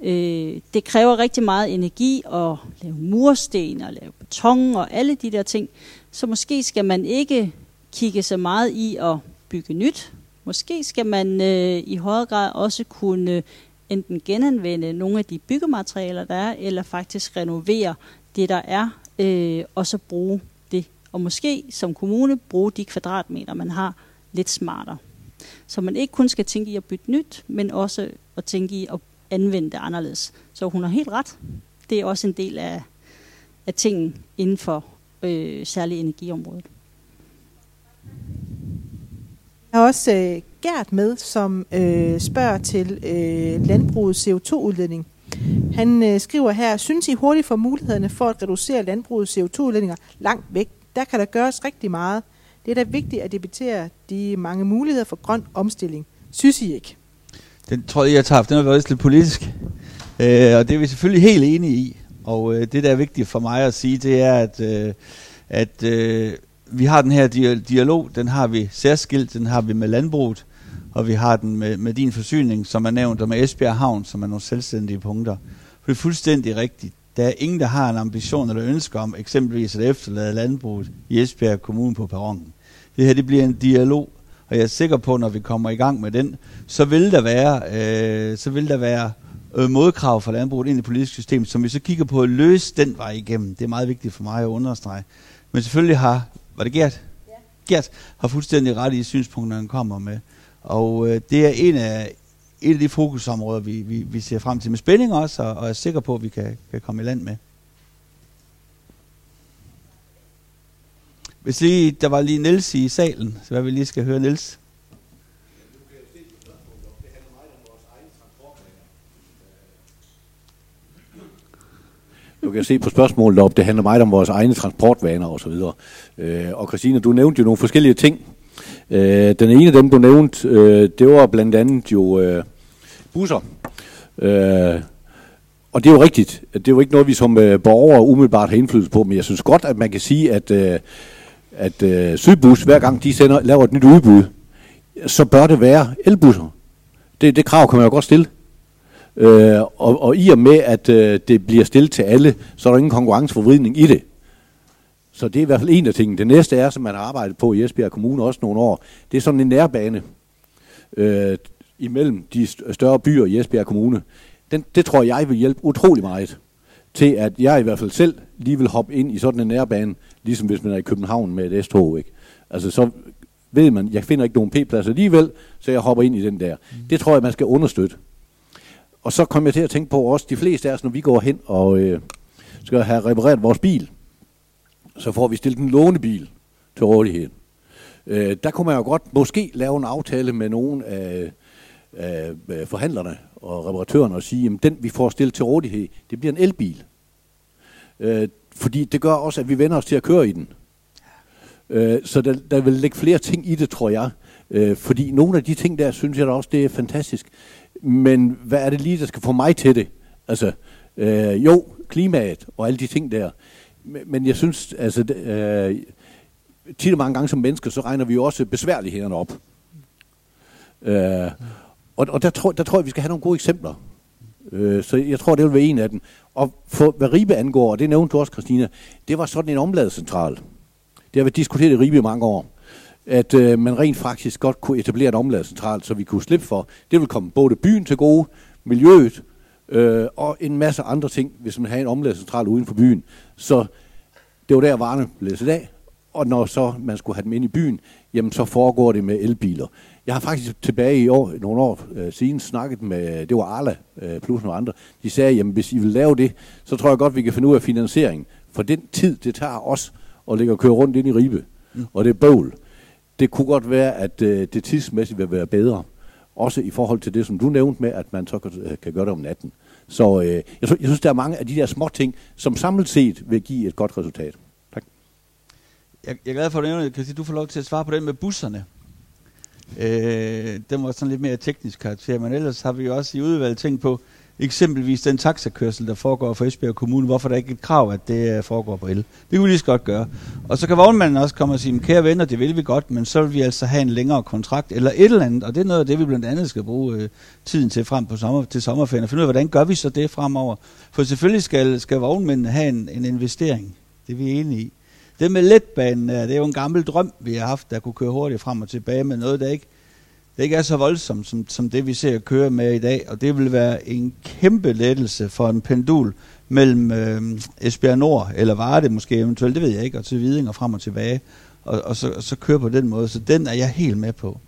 Øh, det kræver rigtig meget energi at lave mursten og lave beton og alle de der ting. Så måske skal man ikke kigge så meget i at bygge nyt. Måske skal man øh, i højere grad også kunne øh, enten genanvende nogle af de byggematerialer, der er, eller faktisk renovere det, der er, øh, og så bruge det. Og måske som kommune bruge de kvadratmeter, man har, lidt smartere. Så man ikke kun skal tænke i at bytte nyt, men også at tænke i at anvende det anderledes. Så hun har helt ret. Det er også en del af, af tingen inden for øh, særligt energiområdet. Jeg har også øh, Gert med, som øh, spørger til øh, landbrugets CO2-udledning. Han øh, skriver her, synes I hurtigt for mulighederne for at reducere landbrugets CO2-udledninger langt væk? Der kan der gøres rigtig meget. Det er da vigtigt at debattere de mange muligheder for grøn omstilling. Synes I ikke? Den tror jeg, jeg tager, den har været lidt politisk. Øh, og det er vi selvfølgelig helt enige i. Og øh, det, der er vigtigt for mig at sige, det er, at, øh, at øh, vi har den her dialog, den har vi særskilt, den har vi med landbruget, og vi har den med, med din forsyning, som er nævnt, og med Esbjerg Havn, som er nogle selvstændige punkter. For det er fuldstændig rigtigt. Der er ingen, der har en ambition eller ønske om eksempelvis at efterlade landbruget i Esbjerg Kommune på perronen. Det her det bliver en dialog, og jeg er sikker på, når vi kommer i gang med den, så vil der være, øh, så vil der være øh, modkrav fra landbruget ind i det politiske system, som vi så kigger på at løse den vej igennem. Det er meget vigtigt for mig at understrege. Men selvfølgelig har, var det Gert? Ja. Gert har fuldstændig ret i synspunkterne, han kommer med. Og øh, det er en af, et af de fokusområder, vi, vi, vi ser frem til med spænding også, og, og er sikker på, at vi kan, kan komme i land med. Hvis lige, der var lige Niels i salen, så hvad vi lige skal høre Niels. Du kan se på spørgsmålet op, det handler meget om vores egne transportvaner osv. Øh, og Christina, du nævnte jo nogle forskellige ting. Øh, den ene af dem, du nævnte, øh, det var blandt andet jo øh, busser. Øh, og det er jo rigtigt. Det er jo ikke noget, vi som øh, borgere umiddelbart har indflydelse på, men jeg synes godt, at man kan sige, at, øh, at øh, Sydbus, hver gang de sender, laver et nyt udbud, så bør det være elbusser. Det, det krav kan man jo godt stille. Øh, og, og i og med, at øh, det bliver stillet til alle, så er der ingen konkurrenceforvridning i det. Så det er i hvert fald en af tingene. Det næste er, som man har arbejdet på i Esbjerg Kommune også nogle år, det er sådan en nærbane øh, imellem de større byer i Esbjerg Kommune. Den, det tror jeg vil hjælpe utrolig meget til, at jeg i hvert fald selv lige vil hoppe ind i sådan en nærbane, ligesom hvis man er i København med et S-tog. Ikke? Altså så ved man, jeg finder ikke nogen P-pladser alligevel, så jeg hopper ind i den der. Mm. Det tror jeg, man skal understøtte. Og så kommer jeg til at tænke på også, de fleste af os, når vi går hen og øh, skal have repareret vores bil, så får vi stillet en lånebil til rådighed. Øh, der kunne man jo godt måske lave en aftale med nogle af, af, af forhandlerne og reparatørerne og sige, at den vi får stillet til rådighed, det bliver en elbil. Øh, fordi det gør også, at vi vender os til at køre i den. Øh, så der, der vil ligge flere ting i det, tror jeg. Øh, fordi nogle af de ting der, synes jeg da også, det er fantastisk. Men hvad er det lige, der skal få mig til det? Altså, øh, jo, klimaet og alle de ting der. Men, men jeg synes, altså, øh, tit og mange gange som mennesker, så regner vi jo også besværlighederne op. Øh, og og der, tror, der tror jeg, vi skal have nogle gode eksempler. Øh, så jeg tror, det vil være en af dem. Og for, hvad Ribe angår, og det nævnte du også, Christina, det var sådan en omladecentral. Det har været diskuteret i Ribe i mange år at øh, man rent faktisk godt kunne etablere en omladecentral, så vi kunne slippe for. Det vil komme både byen til gode, miljøet øh, og en masse andre ting, hvis man har en omladecentral uden for byen. Så det var der, varerne blev læsset af. Og når så man skulle have dem ind i byen, jamen så foregår det med elbiler. Jeg har faktisk tilbage i år, nogle år øh, siden snakket med, det var Arla øh, plus nogle andre, de sagde, jamen hvis I vil lave det, så tror jeg godt, vi kan finde ud af finansiering. For den tid, det tager os at ligge og køre rundt ind i Ribe, mm. og det er bøvl det kunne godt være, at øh, det tidsmæssigt vil være bedre. Også i forhold til det, som du nævnte med, at man så kan, øh, kan gøre det om natten. Så øh, jeg, jeg synes, der er mange af de der små ting, som samlet set vil give et godt resultat. Tak. Jeg, jeg er glad for, at du, du får lov til at svare på den med busserne. Øh, den var sådan lidt mere teknisk karakter, men ellers har vi jo også i udvalget tænkt på, eksempelvis den taxakørsel, der foregår for Esbjerg Kommune, hvorfor der ikke er et krav, at det øh, foregår på el. Det kunne vi lige så godt gøre. Og så kan vognmanden også komme og sige, kære venner, det vil vi godt, men så vil vi altså have en længere kontrakt, eller et eller andet, og det er noget af det, vi blandt andet skal bruge øh, tiden til frem på sommer, til sommerferien, og finde ud af, hvordan gør vi så det fremover. For selvfølgelig skal, skal vognmændene have en, en investering. Det er vi enige i. Det med letbanen, det er jo en gammel drøm, vi har haft, der kunne køre hurtigt frem og tilbage med noget, der ikke, der ikke er så voldsomt som, som det, vi ser at køre med i dag. Og det vil være en kæmpe lettelse for en pendul mellem øh, Esbjerg Nord, eller var det måske eventuelt, det ved jeg ikke, og til Viding og frem og tilbage, og, og, så, og så køre på den måde. Så den er jeg helt med på.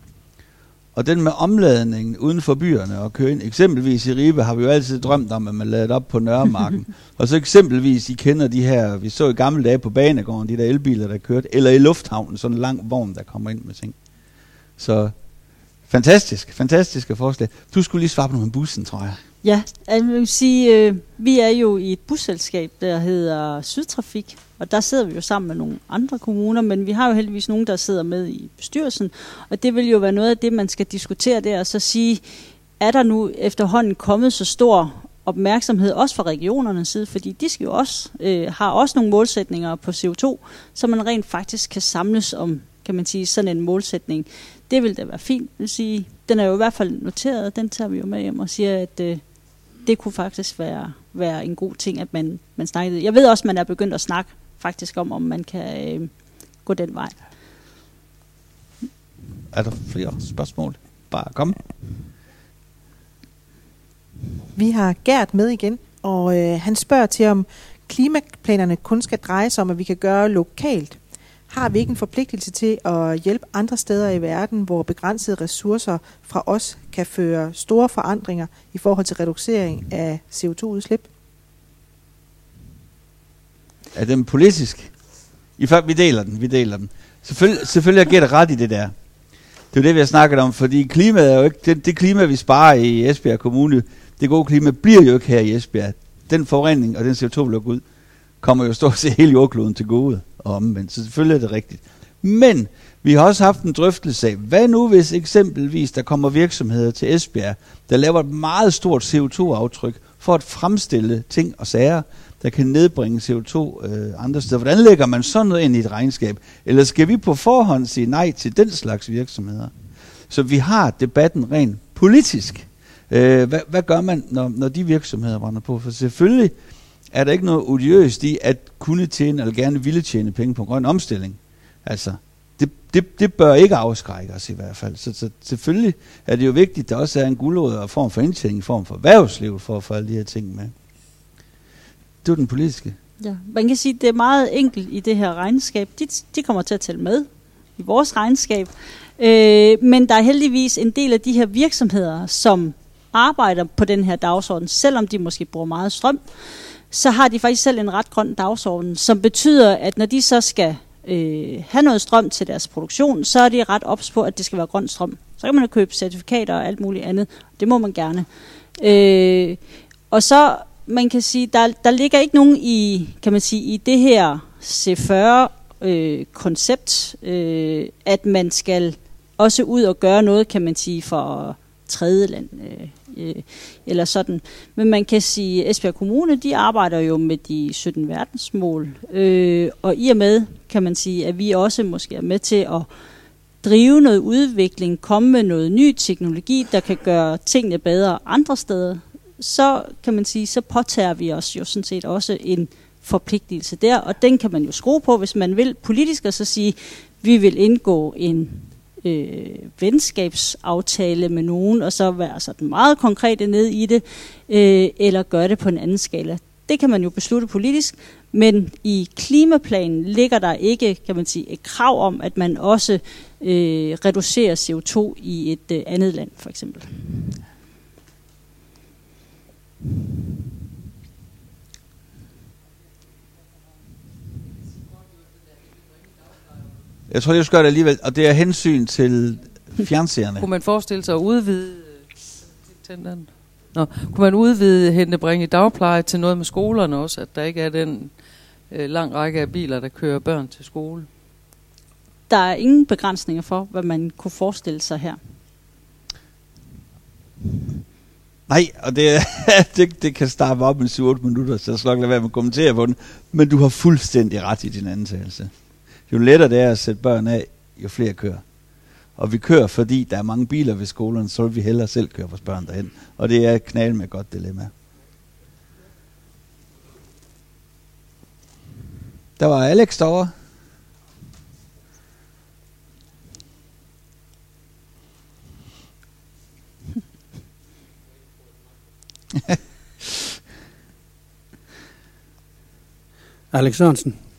Og den med omladningen uden for byerne og køre ind, eksempelvis i Ribe har vi jo altid drømt om, at man lavede op på Nørremarken. og så eksempelvis, I kender de her, vi så i gamle dage på banegården, de der elbiler, der kørte, eller i lufthavnen, sådan en lang vogn, der kommer ind med ting. Så fantastisk, fantastiske forslag. Du skulle lige svare på noget med bussen, tror jeg. Ja, jeg vil sige, øh, vi er jo i et busselskab, der hedder Sydtrafik, og der sidder vi jo sammen med nogle andre kommuner, men vi har jo heldigvis nogen, der sidder med i bestyrelsen, og det vil jo være noget af det, man skal diskutere der, og så sige, er der nu efterhånden kommet så stor opmærksomhed, også fra regionernes side, fordi de skal jo også, øh, har også nogle målsætninger på CO2, så man rent faktisk kan samles om, kan man sige, sådan en målsætning. Det vil da være fint. Vil sige, den er jo i hvert fald noteret, den tager vi jo med hjem og siger, at øh, det kunne faktisk være, være en god ting, at man, man snakkede. Jeg ved også, at man er begyndt at snakke faktisk om, om man kan øh, gå den vej. Er der flere spørgsmål? Bare kom. Vi har Gert med igen, og øh, han spørger til, om klimaplanerne kun skal dreje sig om, at vi kan gøre lokalt. Har vi ikke en forpligtelse til at hjælpe andre steder i verden, hvor begrænsede ressourcer fra os kan føre store forandringer i forhold til reducering af CO2-udslip? Er den politisk? I fakt, vi deler den, vi deler den. Selvfølgelig, selvfølgelig jeg gætter ret i det der. Det er jo det, vi har snakket om, fordi klimaet er jo ikke, det, det klima, vi sparer i Esbjerg Kommune, det gode klima bliver jo ikke her i Esbjerg. Den forurening og den CO2, vi ud, kommer jo stort set hele jordkloden til gode og omvendt. Så selvfølgelig er det rigtigt. Men vi har også haft en drøftelse af, hvad nu hvis eksempelvis der kommer virksomheder til Esbjerg, der laver et meget stort CO2-aftryk for at fremstille ting og sager, der kan nedbringe CO2 øh, andre steder. Hvordan lægger man sådan noget ind i et regnskab? Eller skal vi på forhånd sige nej til den slags virksomheder? Så vi har debatten rent politisk. Øh, hvad, hvad gør man, når, når de virksomheder brænder på? For selvfølgelig er der ikke noget odiøst i at kunne tjene, eller gerne ville tjene penge på grøn omstilling. Altså, det, det, det bør ikke afskrække os i hvert fald. Så, så selvfølgelig er det jo vigtigt, at der også er en guldråd og form for indtjening, i form for erhvervsliv, for at få alle de her ting med. Det er den politiske. Ja, man kan sige, at det er meget enkelt i det her regnskab. De, de kommer til at tælle med i vores regnskab. Øh, men der er heldigvis en del af de her virksomheder, som arbejder på den her dagsorden, selvom de måske bruger meget strøm, så har de faktisk selv en ret grøn dagsorden, som betyder, at når de så skal øh, have noget strøm til deres produktion, så er de ret ops på, at det skal være grøn strøm. Så kan man jo købe certifikater og alt muligt andet. Det må man gerne. Øh, og så man kan sige, der, der ligger ikke nogen i, kan man sige, i det her C40 øh, koncept, øh, at man skal også ud og gøre noget, kan man sige, for tredje land. Øh, øh, eller sådan. Men man kan sige, at Esbjerg Kommune, de arbejder jo med de 17 verdensmål. Øh, og i og med, kan man sige, at vi også måske er med til at drive noget udvikling, komme med noget ny teknologi, der kan gøre tingene bedre andre steder, så kan man sige, så påtager vi os jo sådan set også en forpligtelse der, og den kan man jo skrue på, hvis man vil politisk, og så sige, vi vil indgå en øh, venskabsaftale med nogen, og så være sådan meget konkrete ned i det, øh, eller gøre det på en anden skala. Det kan man jo beslutte politisk, men i klimaplanen ligger der ikke, kan man sige, et krav om, at man også øh, reducerer CO2 i et øh, andet land, for eksempel. Jeg tror, jeg skal gøre det alligevel, og det er hensyn til fjernseerne. Kunne man forestille sig at udvide den? Nå, kunne man udvide hente bringe dagpleje til noget med skolerne også, at der ikke er den øh, lang række af biler, der kører børn til skole? Der er ingen begrænsninger for, hvad man kunne forestille sig her. Nej, og det, det, det kan starte op med 7-8 minutter, så jeg skal nok lade være med at kommentere på den. Men du har fuldstændig ret i din antagelse. Jo lettere det er at sætte børn af, jo flere kører. Og vi kører, fordi der er mange biler ved skolerne, så vil vi hellere selv køre vores børn derhen. Og det er knald med et godt dilemma. Der var Alex derovre. Alex Sørensen.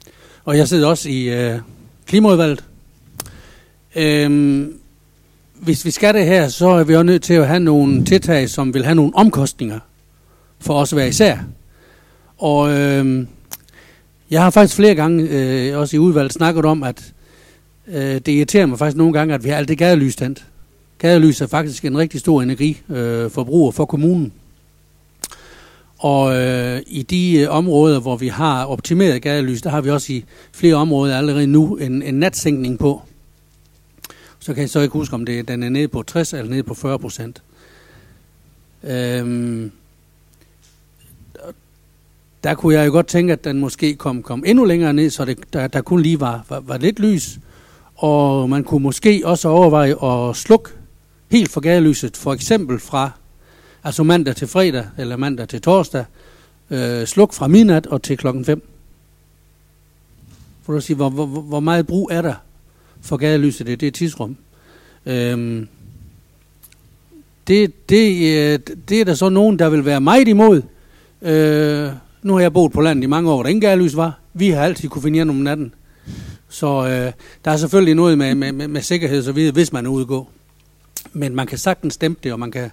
Og jeg sidder også i øh, Klimaudvalget. Øhm, hvis vi skal det her, så er vi også nødt til at have nogle tiltag, som vil have nogle omkostninger for os hver især. Og øhm, jeg har faktisk flere gange, øh, også i udvalget, snakket om, at øh, det irriterer mig faktisk nogle gange, at vi har alt det gadelys tændt. Gadelys er faktisk en rigtig stor energiforbruger øh, for kommunen. Og øh, i de øh, områder, hvor vi har optimeret gadelys, der har vi også i flere områder allerede nu en, en natsænkning på. Så kan jeg så ikke huske, om det, den er nede på 60 eller nede på 40 procent. Øhm, der kunne jeg jo godt tænke, at den måske kom, kom endnu længere ned, så det, der, der kun lige var, var, var lidt lys. Og man kunne måske også overveje at slukke helt for gadelyset, for eksempel fra altså mandag til fredag, eller mandag til torsdag, øh, sluk fra midnat og til klokken 5. For at sige, hvor, hvor, hvor meget brug er der for gadelyset i det tidsrum? Øhm, det, det, øh, det er der så nogen, der vil være meget imod. Øh, nu har jeg boet på landet i mange år, hvor der ingen gadelys var. Vi har altid kunne finde hjem om natten. Så øh, der er selvfølgelig noget med, med, med, med sikkerhed og så videre, hvis man er ude gå. Men man kan sagtens stemme det, og man kan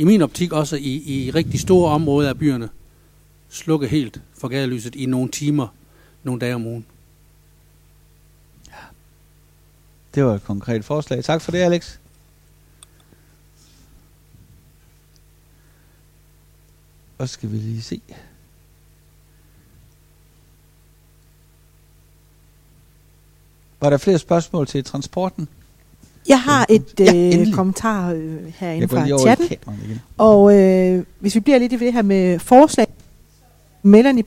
i min optik også i, i rigtig store områder af byerne slukke helt for gadelyset i nogle timer, nogle dage om ugen. Ja. Det var et konkret forslag. Tak for det, Alex. Og skal vi lige se. Var der flere spørgsmål til transporten? Jeg har et Ja, øh, kommentar øh, herinde fra chatten. igen. Og øh, hvis vi bliver lidt i det her med forslag, Melanie,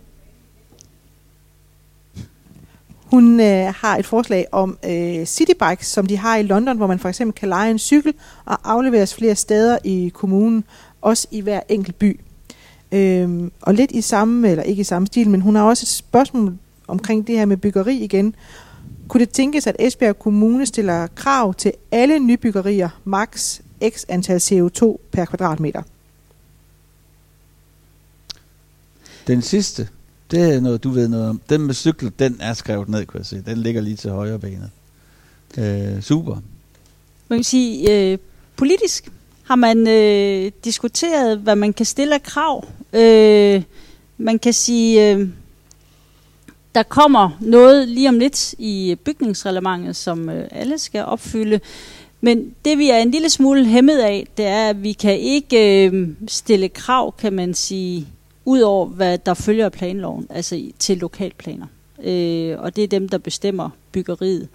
hun øh, har et forslag om øh, citybikes, som de har i London, hvor man for eksempel kan lege en cykel og afleveres flere steder i kommunen, også i hver enkelt by. Øhm, og lidt i samme, eller ikke i samme stil, men hun har også et spørgsmål omkring det her med byggeri igen. Kunne det tænkes, at Esbjerg Kommune stiller krav til alle nybyggerier, max x antal CO2 per kvadratmeter? Den sidste, det er noget, du ved noget om. Den med cykler, den er skrevet ned, kunne jeg se. Den ligger lige til højre benet. Øh, super. Man kan sige, øh, politisk har man øh, diskuteret, hvad man kan stille af krav. Øh, man kan sige, øh, der kommer noget lige om lidt i bygningsreglementet, som øh, alle skal opfylde. Men det vi er en lille smule hæmmet af, det er, at vi kan ikke øh, stille krav, kan man sige, ud over hvad der følger af planloven, altså i- til lokalplaner. Øh, og det er dem, der bestemmer byggeriet.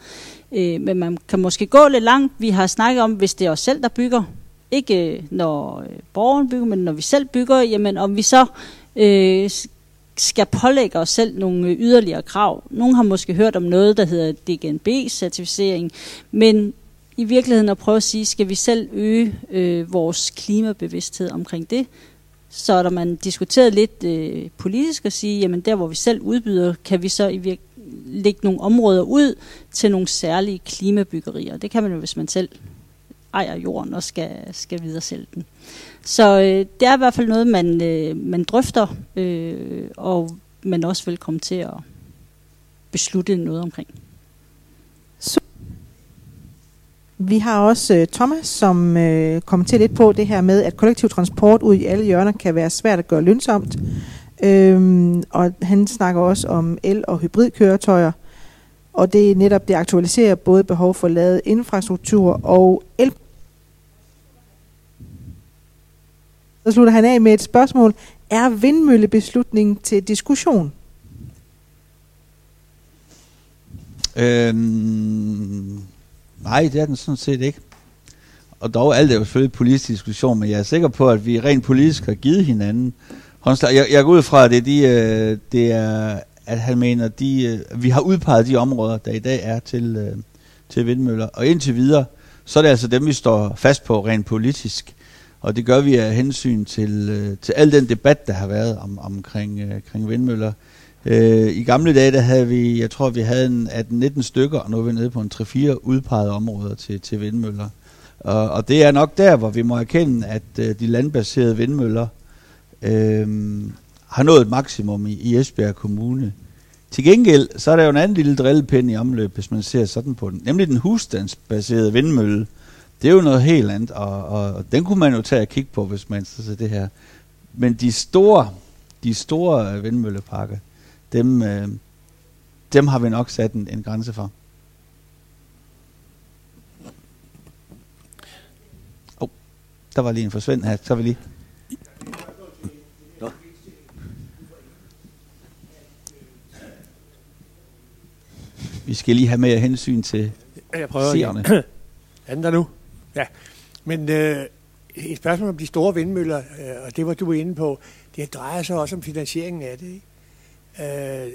Øh, men man kan måske gå lidt langt. Vi har snakket om, hvis det er os selv, der bygger, ikke øh, når øh, borgeren bygger, men når vi selv bygger, jamen om vi så øh, skal pålægge os selv nogle øh, yderligere krav. Nogle har måske hørt om noget, der hedder DGNB-certificering, men i virkeligheden at prøve at sige, skal vi selv øge øh, vores klimabevidsthed omkring det, så er der man diskuteret lidt øh, politisk og sige, jamen der hvor vi selv udbyder, kan vi så i virkeligheden lægge nogle områder ud til nogle særlige klimabyggerier. Det kan man jo, hvis man selv ejer jorden og skal, skal videre sælge den. Så øh, det er i hvert fald noget, man, øh, man drøfter, øh, og man også vil komme til at beslutte noget omkring. Så. Vi har også øh, Thomas, som øh, kommenterer lidt på det her med, at kollektiv transport ud i alle hjørner kan være svært at gøre lønsomt. Øhm, og han snakker også om el- og hybridkøretøjer. Og det er netop det aktualiserer både behov for lavet infrastruktur og el. Så slutter han af med et spørgsmål. Er vindmøllebeslutningen til diskussion? Øhm, nej, det er den sådan set ikke. og dog alt er jo selvfølgelig politisk diskussion, men jeg er sikker på, at vi rent politisk har givet hinanden håndslag. Jeg, jeg går ud fra, at det, de, øh, det er, at han mener, de, øh, vi har udpeget de områder, der i dag er til, øh, til vindmøller. Og indtil videre, så er det altså dem, vi står fast på rent politisk. Og det gør vi af hensyn til, øh, til al den debat, der har været om, omkring, øh, omkring vindmøller. Øh, I gamle dage, der havde vi, jeg tror, vi havde en 18-19 stykker, og nu er vi nede på en 3-4 udpegede områder til, til vindmøller. Og, og det er nok der, hvor vi må erkende, at øh, de landbaserede vindmøller øh, har nået et maksimum i, i Esbjerg Kommune. Til gengæld, så er der jo en anden lille drillepind i omløb, hvis man ser sådan på den. Nemlig den husstandsbaserede vindmølle. Det er jo noget helt andet, og, og, og den kunne man jo tage og kigge på, hvis man så det her. Men de store, de store øh, vindmølleparker, dem, øh, dem har vi nok sat en, en grænse for. Oh, der var lige en forsvind her, så vi lige. Vi skal lige have mere hensyn til Jeg prøver seerne. igen. Er den der nu? Ja. Men øh, et spørgsmål om de store vindmøller, øh, og det var du inde på, det drejer sig også om finansieringen af det. Ikke? Øh,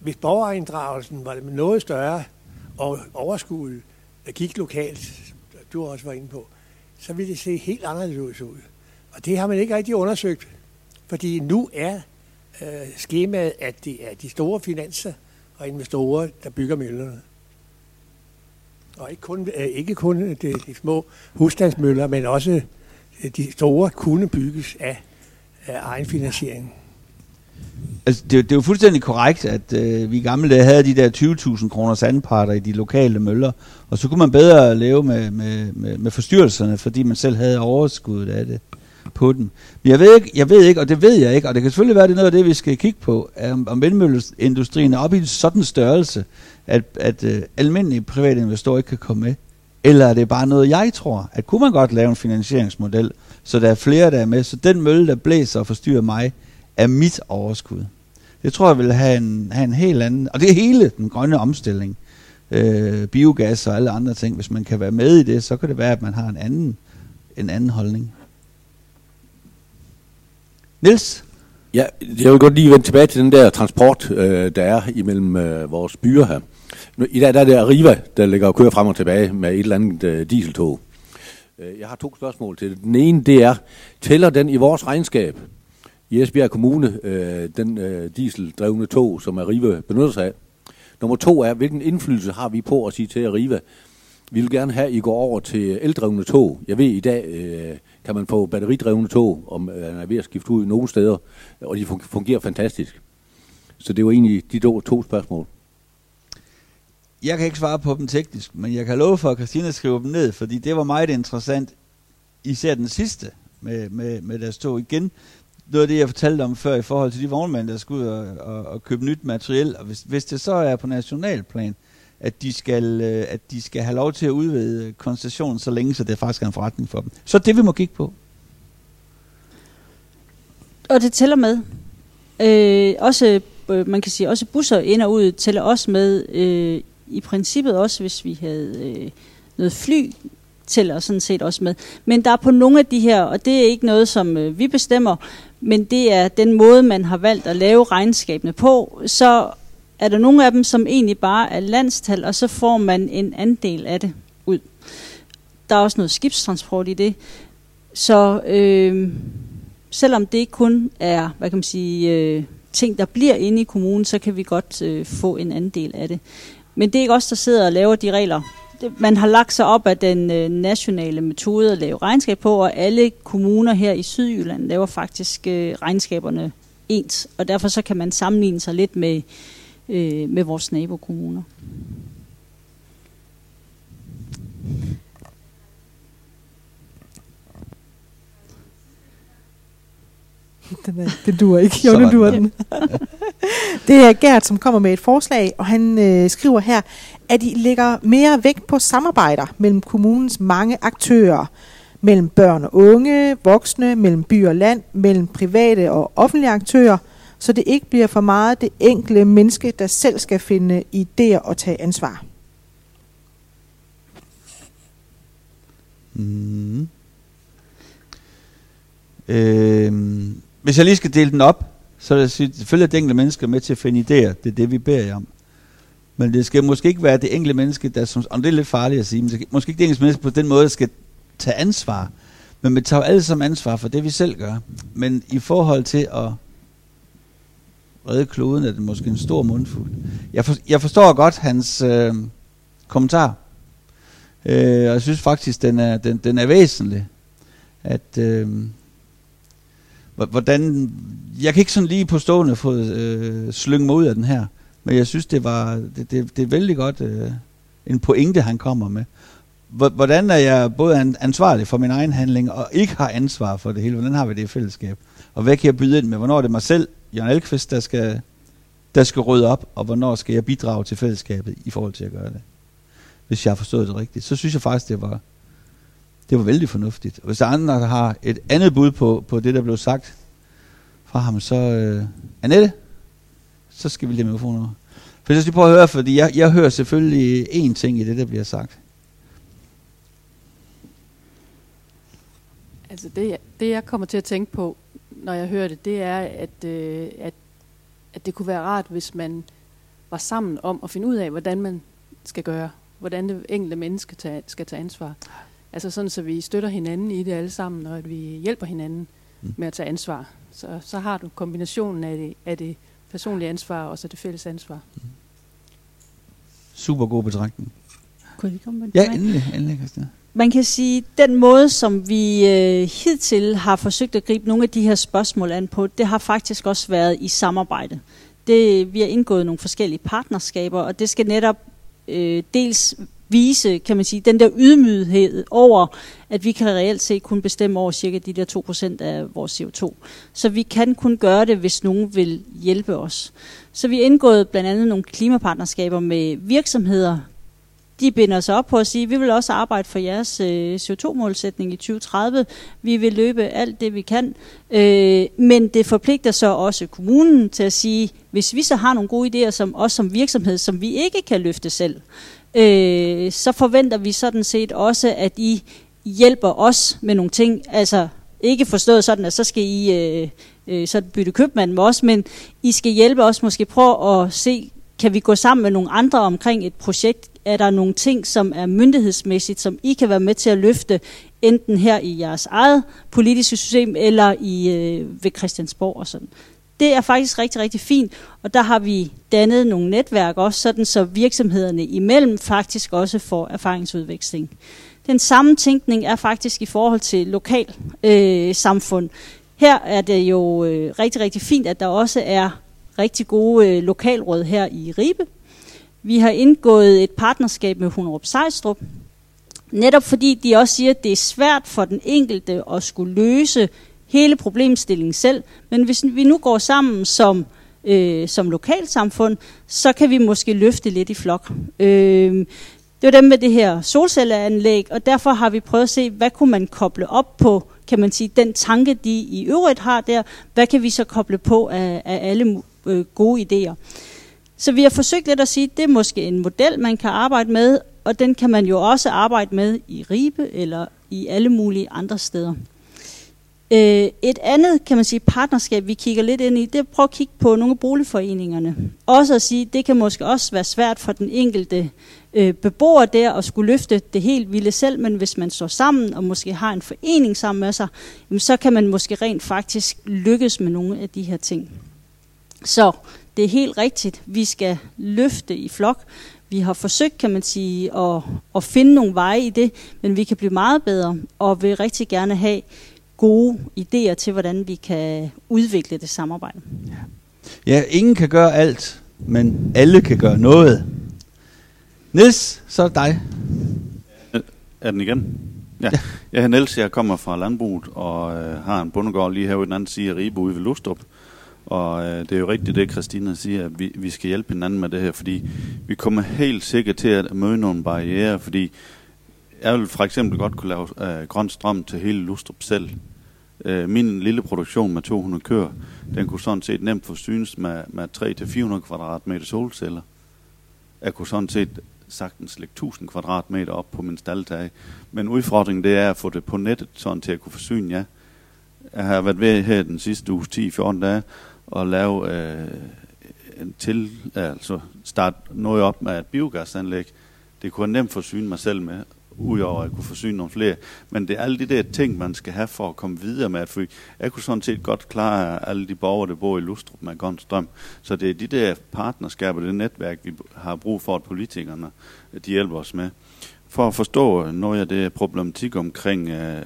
hvis borgerinddragelsen var noget større, og overskuddet gik lokalt, du også var inde på, så ville det se helt anderledes ud. Og det har man ikke rigtig undersøgt, fordi nu er øh, skemaet, at det er de store finanser og investorer, der bygger møllerne. Og ikke kun, øh, ikke kun øh, de, de små husstandsmøller, men også øh, de store kunne bygges af, af egen finansiering. Altså, det, det er jo fuldstændig korrekt, at øh, vi gamle dage havde de der 20.000 kroner sandparter i de lokale møller, og så kunne man bedre leve med, med, med, med forstyrrelserne, fordi man selv havde overskuddet af det på den. Men jeg ved, ikke, jeg ved ikke, og det ved jeg ikke, og det kan selvfølgelig være, at det er noget af det, vi skal kigge på, om, om vindmølleindustrien er oppe i en sådan størrelse, at, at øh, almindelige private investorer ikke kan komme med. Eller er det bare noget, jeg tror, at kunne man godt lave en finansieringsmodel, så der er flere, der er med, så den mølle, der blæser og forstyrrer mig, er mit overskud. Det tror jeg vil have en, have en helt anden, og det er hele den grønne omstilling, øh, biogas og alle andre ting. Hvis man kan være med i det, så kan det være, at man har en anden, en anden holdning. Nils? Ja, jeg vil godt lige vende tilbage til den der transport, øh, der er imellem øh, vores byer her. Nu, I dag der er det Arriva, der ligger og kører frem og tilbage med et eller andet øh, dieseltog. Øh, jeg har to spørgsmål til det. Den ene, det er, tæller den i vores regnskab i Esbjerg Kommune, øh, den øh, dieseldrevne tog, som Arriva benytter sig af? Nummer to er, hvilken indflydelse har vi på at sige til Arriva, vi vil gerne have, at I går over til eldrevne tog. Jeg ved, i dag øh, kan man få batteridrevne tog, om øh, man er ved at skifte ud nogle steder, og de fungerer fantastisk. Så det var egentlig de to, to spørgsmål. Jeg kan ikke svare på dem teknisk, men jeg kan love for, at Christina skriver dem ned, fordi det var meget interessant, især den sidste med, med, med deres tog. Igen, noget af det, jeg fortalte om før i forhold til de vognmænd, der skal ud og, og, og købe nyt materiel, og hvis, hvis det så er på nationalplan, at de skal, øh, at de skal have lov til at udvide koncessionen så længe, så det faktisk er en forretning for dem. Så det vi må kigge på. Og det tæller med. Øh, også, øh, man kan sige, også busser ind og ud tæller også med. Øh, I princippet også, hvis vi havde øh, noget fly, tæller sådan set også med. Men der er på nogle af de her, og det er ikke noget, som øh, vi bestemmer, men det er den måde, man har valgt at lave regnskabene på, så er der nogle af dem, som egentlig bare er landstal, og så får man en andel af det ud. Der er også noget skibstransport i det. Så øh, selvom det ikke kun er, hvad kan man sige, øh, ting, der bliver inde i kommunen, så kan vi godt øh, få en andel af det. Men det er ikke os, der sidder og laver de regler. Det, man har lagt sig op af den øh, nationale metode at lave regnskab på, og alle kommuner her i Sydjylland laver faktisk øh, regnskaberne ens. Og derfor så kan man sammenligne sig lidt med, øh, med vores nabokommuner. Den er, det duer ikke. Jo, nu duer den. det er Gert, som kommer med et forslag, og han øh, skriver her, at de lægger mere vægt på samarbejder mellem kommunens mange aktører, mellem børn og unge, voksne, mellem by og land, mellem private og offentlige aktører, så det ikke bliver for meget det enkelte menneske, der selv skal finde idéer og tage ansvar. Mm. Øhm, hvis jeg lige skal dele den op, så er det selvfølgelig det enkelte menneske med til at finde idéer. Det er det, vi beder jer om. Men det skal måske ikke være det enkelte menneske, der som, og det er lidt farligt at sige, men det skal, måske ikke det enkelte menneske på den måde, der skal tage ansvar. Men vi tager alle sammen ansvar for det, vi selv gør. Men i forhold til at redde kloden, er det måske en stor mundfuld. Jeg, for, jeg forstår godt hans øh, kommentar. Øh, og jeg synes faktisk, den er, den, den er væsentlig. At, øh, hvordan, jeg kan ikke sådan lige på stående få øh, slynge mig ud af den her. Men jeg synes, det var det, det, det er vældig godt øh, en pointe, han kommer med. Hvordan er jeg både ansvarlig for min egen handling, og ikke har ansvar for det hele? Hvordan har vi det i fællesskab? Og hvad kan jeg byde ind med? Hvornår er det mig selv, Jørgen Elkvist, der skal, der skal rydde op, og hvornår skal jeg bidrage til fællesskabet i forhold til at gøre det? Hvis jeg har forstået det rigtigt. Så synes jeg faktisk, det var, det var vældig fornuftigt. Og hvis der andre, der har et andet bud på, på det, der blev sagt fra ham, så... Øh, Annette? så skal vi lige med over. For jeg skal prøve at høre, fordi jeg, jeg hører selvfølgelig én ting i det, der bliver sagt. Altså det, det, jeg kommer til at tænke på, når jeg hører det, det er, at, øh, at, at det kunne være rart, hvis man var sammen om at finde ud af, hvordan man skal gøre. Hvordan det enkelte menneske tage, skal tage ansvar. Altså sådan, så vi støtter hinanden i det alle sammen, og at vi hjælper hinanden mm. med at tage ansvar. Så, så har du kombinationen af det, af det personlige ansvar og så det fælles ansvar. Mm. Super god betragtning. Kunne I komme med Ja, endelig, endelig, Christian. Man kan sige, den måde, som vi øh, hidtil har forsøgt at gribe nogle af de her spørgsmål an på, det har faktisk også været i samarbejde. Det, vi har indgået nogle forskellige partnerskaber, og det skal netop øh, dels vise, kan man sige, den der ydmyghed over, at vi kan reelt set kun bestemme over cirka de der 2% af vores CO2. Så vi kan kun gøre det, hvis nogen vil hjælpe os. Så vi har indgået blandt andet nogle klimapartnerskaber med virksomheder. De binder sig op på at sige, at vi vil også arbejde for jeres øh, CO2-målsætning i 2030. Vi vil løbe alt det, vi kan. Øh, men det forpligter så også kommunen til at sige, hvis vi så har nogle gode idéer, som os som virksomhed, som vi ikke kan løfte selv, øh, så forventer vi sådan set også, at I hjælper os med nogle ting. Altså ikke forstået sådan, at så skal I øh, øh, så bytte købmand med os, men I skal hjælpe os måske prøve at se, kan vi gå sammen med nogle andre omkring et projekt? Er der nogle ting, som er myndighedsmæssigt, som I kan være med til at løfte, enten her i jeres eget politiske system, eller i øh, ved Christiansborg og sådan det er faktisk rigtig, rigtig fint, og der har vi dannet nogle netværk også, sådan så virksomhederne imellem faktisk også får erfaringsudveksling. Den samme tænkning er faktisk i forhold til lokal øh, samfund. Her er det jo øh, rigtig, rigtig fint, at der også er rigtig gode øh, lokalråd her i Ribe. Vi har indgået et partnerskab med Hunderup Sejstrup, netop fordi de også siger, at det er svært for den enkelte at skulle løse hele problemstillingen selv. Men hvis vi nu går sammen som, øh, som lokalsamfund, så kan vi måske løfte lidt i flok. Øh, det var dem med det her solcelleanlæg, og derfor har vi prøvet at se, hvad kunne man koble op på, kan man sige, den tanke, de i øvrigt har der, hvad kan vi så koble på af, af alle øh, gode idéer. Så vi har forsøgt lidt at sige, at det er måske en model, man kan arbejde med, og den kan man jo også arbejde med i Ribe eller i alle mulige andre steder. Øh, et andet, kan man sige, partnerskab, vi kigger lidt ind i, det er at prøve at kigge på nogle af boligforeningerne. Også at sige, det kan måske også være svært for den enkelte øh, beboer der at skulle løfte det helt vilde selv, men hvis man står sammen og måske har en forening sammen med sig, jamen, så kan man måske rent faktisk lykkes med nogle af de her ting. Så det er helt rigtigt, vi skal løfte i flok. Vi har forsøgt, kan man sige, at, at finde nogle veje i det, men vi kan blive meget bedre, og vil rigtig gerne have gode idéer til, hvordan vi kan udvikle det samarbejde. Ja. ja, ingen kan gøre alt, men alle kan gøre noget. Niels, så er det dig. Er den igen? Ja. ja. Jeg er Niels, jeg kommer fra landbruget og øh, har en bundegård lige herude den anden side af Ribe ude ved Lustrup. Og øh, det er jo rigtigt det, Christina siger, at vi, vi skal hjælpe hinanden med det her, fordi vi kommer helt sikkert til at møde nogle barriere, fordi jeg vil for eksempel godt kunne lave øh, grøn strøm til hele Lustrup selv. Øh, min lille produktion med 200 køer, den kunne sådan set nemt forsynes med, med 300-400 kvadratmeter solceller. Jeg kunne sådan set sagtens lægge 1000 kvadratmeter op på min staldtag. Men udfordringen det er at få det på nettet, sådan til at kunne forsyne jer. Jeg har været ved her den sidste uge 10-14 dage at lave øh, en til, altså starte noget op med et biogasanlæg. Det kunne jeg nemt forsyne mig selv med, udover at jeg kunne forsyne nogle flere. Men det er alle de der ting, man skal have for at komme videre med at. Jeg kunne sådan set godt klare alle de borgere, der bor i Lustrup med grøn strøm. Så det er de der partnerskaber, det netværk, vi har brug for, at politikerne de hjælper os med. For at forstå noget af det problematik omkring øh,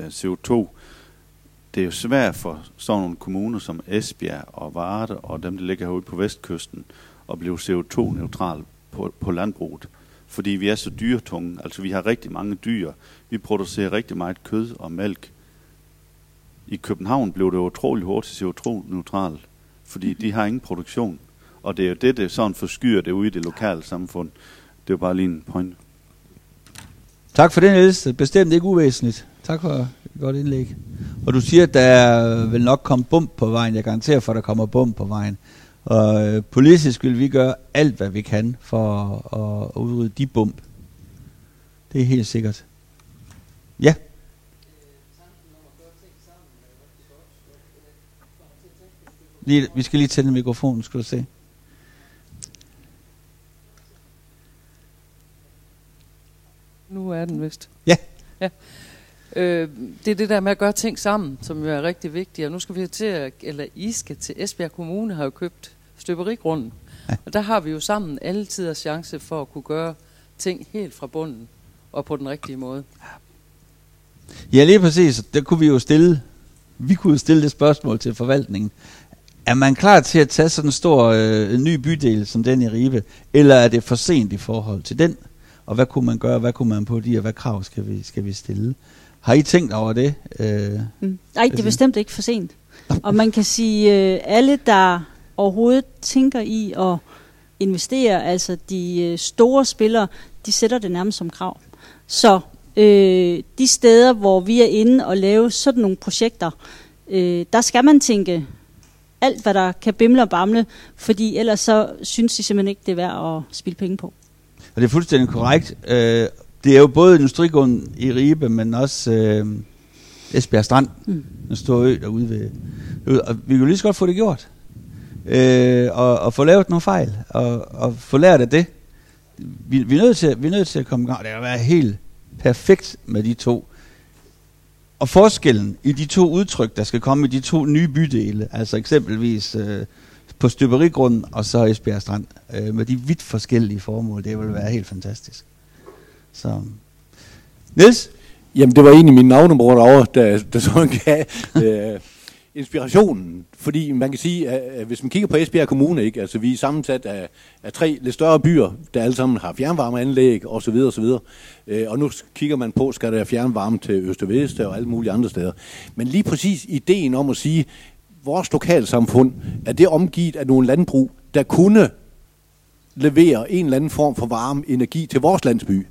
øh CO2, det er jo svært for sådan nogle kommuner som Esbjerg og Varde og dem, der ligger herude på vestkysten, at blive CO2-neutral på, på landbruget. Fordi vi er så dyretunge. Altså vi har rigtig mange dyr. Vi producerer rigtig meget kød og mælk. I København blev det utrolig hurtigt CO2-neutral, fordi de har ingen produktion. Og det er jo det, der sådan forskyr det ude i det lokale samfund. Det er jo bare lige en point. Tak for det, Niels. Bestemt ikke uvæsentligt. Tak for godt indlæg. Og du siger, at der vil nok komme bump på vejen. Jeg garanterer for, at der kommer bump på vejen. Og øh, politisk vil vi gøre alt, hvad vi kan for at, at udrydde de bump. Det er helt sikkert. Ja. Lige, vi skal lige tænde mikrofonen, skal du se. Nu er den vist. Ja. ja. Øh, det er det der med at gøre ting sammen, som jo er rigtig vigtigt. Og nu skal vi til, at, eller I skal til Esbjerg Kommune, har jo købt støberigrunden. Ja. Og der har vi jo sammen altid chance for at kunne gøre ting helt fra bunden og på den rigtige måde. Ja, lige præcis. Der kunne vi jo stille, vi kunne stille det spørgsmål til forvaltningen. Er man klar til at tage sådan en stor øh, ny bydel som den i Ribe, eller er det for sent i forhold til den? Og hvad kunne man gøre, hvad kunne man på de, og hvad krav skal vi, skal vi stille? Har I tænkt over det? Øh, mm. Nej, det er bestemt ikke for sent. Og man kan sige, øh, alle der overhovedet tænker i at investere, altså de øh, store spillere, de sætter det nærmest som krav. Så øh, de steder, hvor vi er inde og lave sådan nogle projekter, øh, der skal man tænke alt, hvad der kan bimle og bamle, fordi ellers så synes de simpelthen ikke, det er værd at spille penge på. Og det er fuldstændig korrekt. Øh, det er jo både industrigrunden i Ribe, men også øh, Esbjerg Strand, mm. en stor ø derude ved. Og vi kan jo lige så godt få det gjort. Øh, og, og få lavet nogle fejl, og, og få lært af det. Vi, vi, er nødt til, vi er nødt til at komme i gang. Det har været helt perfekt med de to. Og forskellen i de to udtryk, der skal komme i de to nye bydele, altså eksempelvis øh, på Støberigrunden og så Esbjerg Strand, øh, med de vidt forskellige formål, det vil være helt fantastisk. Så. Niels? Jamen, det var egentlig min navnebror derovre, der, der sådan gav øh, inspirationen. Fordi man kan sige, at hvis man kigger på Esbjerg Kommune, ikke, altså vi er sammensat af, af tre lidt større byer, der alle sammen har fjernvarmeanlæg osv. Og, så videre, og, så videre. Øh, og nu kigger man på, skal der fjernvarme til Øst og alle mulige andre steder. Men lige præcis ideen om at sige, vores lokalsamfund, er det omgivet af nogle landbrug, der kunne levere en eller anden form for varme energi til vores landsby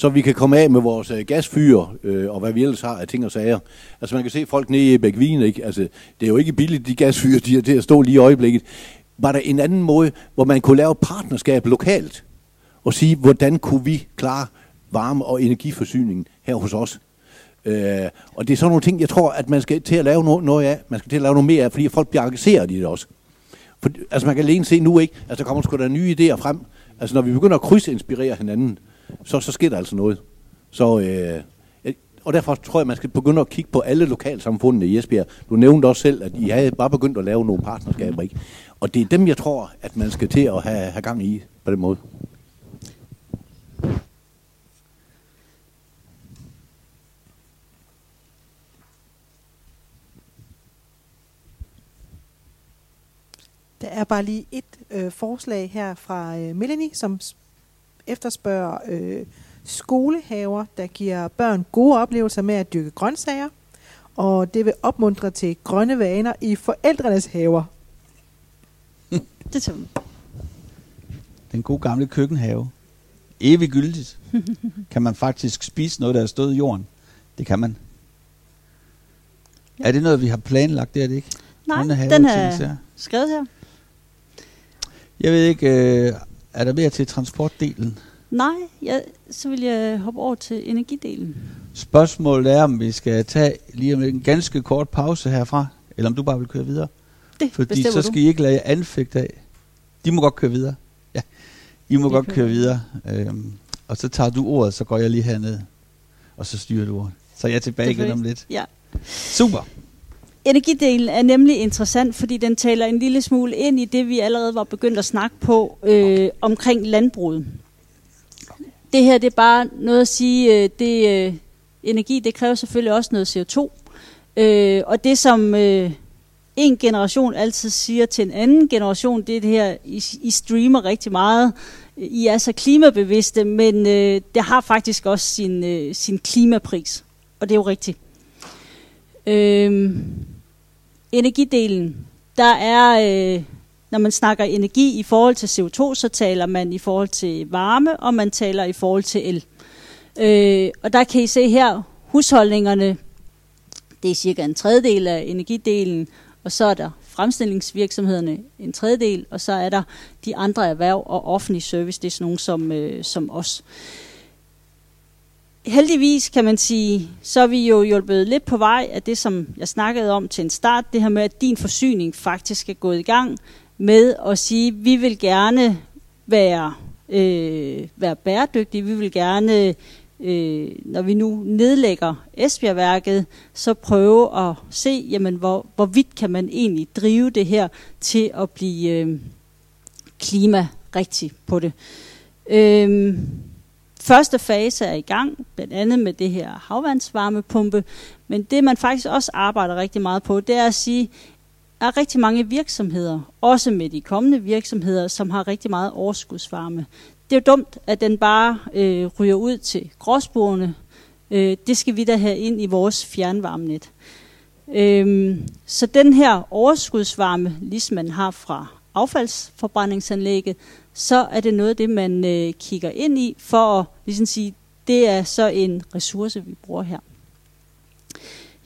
så vi kan komme af med vores øh, gasfyr øh, og hvad vi ellers har af ting og sager. Altså man kan se folk nede i Bækvin, ikke? Altså, det er jo ikke billigt, de gasfyr, de er til at stå lige i øjeblikket. Var der en anden måde, hvor man kunne lave partnerskab lokalt og sige, hvordan kunne vi klare varme- og energiforsyningen her hos os? Øh, og det er sådan nogle ting, jeg tror, at man skal til at lave noget, noget af. Man skal til at lave noget mere af, fordi folk bliver engageret i det også. For, altså man kan alene se nu, ikke? Altså der kommer sgu da nye idéer frem. Altså når vi begynder at krydsinspirere hinanden, så, så sker der altså noget. Så, øh, øh, og derfor tror jeg, man skal begynde at kigge på alle lokalsamfundene i Esbjerg. Du nævnte også selv, at I havde bare begyndt at lave nogle partnerskaber, ikke? Og det er dem, jeg tror, at man skal til at have, have gang i på den måde. Der er bare lige et øh, forslag her fra øh, Melanie, som efterspørger øh, skolehaver, der giver børn gode oplevelser med at dyrke grøntsager, og det vil opmuntre til grønne vaner i forældrenes haver. det tager Den gode gamle køkkenhave. Evig gyldigt. kan man faktisk spise noget, der er stået i jorden? Det kan man. Ja. Er det noget, vi har planlagt, det er det ikke? Nej, den er skrevet her. Jeg ved ikke, øh, Er der mere til transportdelen? Nej, ja, så vil jeg hoppe over til energidelen. Spørgsmålet er, om vi skal tage lige om en ganske kort pause herfra, eller om du bare vil køre videre. Det Fordi så du. skal I ikke lade jer anfægte af. De må godt køre videre. Ja, I må Vi godt kører køre videre. Øhm, og så tager du ordet, så går jeg lige herned. Og så styrer du ordet. Så er jeg tilbage igen om lidt. Ja. Super. Energidelen er nemlig interessant, fordi den taler en lille smule ind i det, vi allerede var begyndt at snakke på øh, omkring landbruget. Det her det er bare noget at sige, øh, det øh, energi det kræver selvfølgelig også noget CO2. Øh, og det som øh, en generation altid siger til en anden generation, det er det her, I, I streamer rigtig meget. I er så klimabevidste, men øh, det har faktisk også sin, øh, sin klimapris. Og det er jo rigtigt. Øhm, energidelen. Der er, øh, når man snakker energi i forhold til CO2, så taler man i forhold til varme, og man taler i forhold til el. Øh, og der kan I se her, husholdningerne, det er cirka en tredjedel af energidelen, og så er der fremstillingsvirksomhederne en tredjedel, og så er der de andre erhverv og offentlig service, det er sådan nogle som, øh, som os heldigvis kan man sige, så er vi jo hjulpet lidt på vej af det, som jeg snakkede om til en start, det her med, at din forsyning faktisk er gået i gang med at sige, vi vil gerne være, øh, være bæredygtige, vi vil gerne, øh, når vi nu nedlægger Esbjergværket, så prøve at se, jamen, hvor, hvor vidt kan man egentlig drive det her til at blive øh, klimarigtig på det. Øh, Første fase er i gang, blandt andet med det her havvandsvarmepumpe, men det man faktisk også arbejder rigtig meget på, det er at sige, der er rigtig mange virksomheder, også med de kommende virksomheder, som har rigtig meget overskudsvarme. Det er jo dumt, at den bare øh, ryger ud til gråsborene. Øh, det skal vi da have ind i vores fjernvarmenet. Øh, så den her overskudsvarme, ligesom man har fra affaldsforbrændingsanlægget, så er det noget af det, man øh, kigger ind i, for at ligesom sige, det er så en ressource, vi bruger her.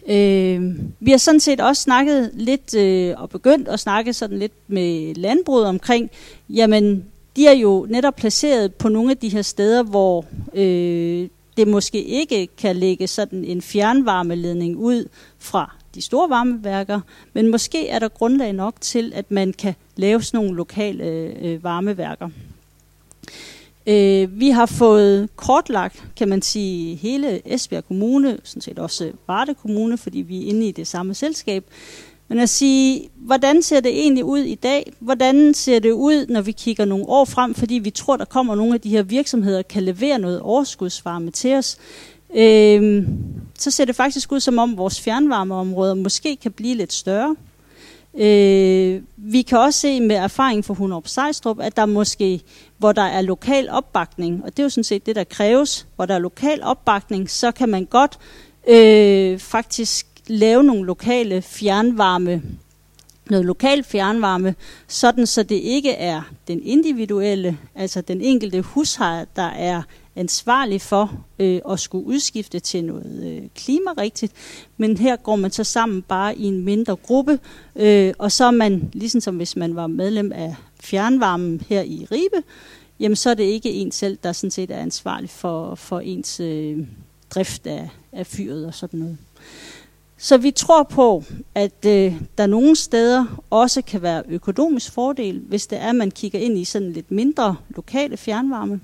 Øh, vi har sådan set også snakket lidt, øh, og begyndt at snakke sådan lidt med landbruget omkring, jamen, de er jo netop placeret på nogle af de her steder, hvor øh, det måske ikke kan lægge sådan en fjernvarmeledning ud fra de store varmeværker, men måske er der grundlag nok til, at man kan lave sådan nogle lokale øh, varmeværker. Øh, vi har fået kortlagt, kan man sige, hele Esbjerg Kommune, sådan set også Varde Kommune, fordi vi er inde i det samme selskab. Men at sige, hvordan ser det egentlig ud i dag? Hvordan ser det ud, når vi kigger nogle år frem, fordi vi tror, der kommer nogle af de her virksomheder, kan levere noget overskudsvarme til os? Øh, så ser det faktisk ud som om vores fjernvarmeområder måske kan blive lidt større. Øh, vi kan også se med erfaring fra Hunderup Sejstrup, at der måske, hvor der er lokal opbakning, og det er jo sådan set det, der kræves, hvor der er lokal opbakning, så kan man godt øh, faktisk lave nogle lokale fjernvarme, noget lokal fjernvarme, sådan så det ikke er den individuelle, altså den enkelte hushejer, der er ansvarlig for øh, at skulle udskifte til noget øh, klimarigtigt, men her går man så sammen bare i en mindre gruppe, øh, og så er man, ligesom som hvis man var medlem af fjernvarmen her i Ribe, jamen så er det ikke en selv, der sådan set er ansvarlig for, for ens øh, drift af, af fyret og sådan noget. Så vi tror på, at øh, der nogle steder også kan være økonomisk fordel, hvis det er, at man kigger ind i sådan lidt mindre lokale fjernvarme.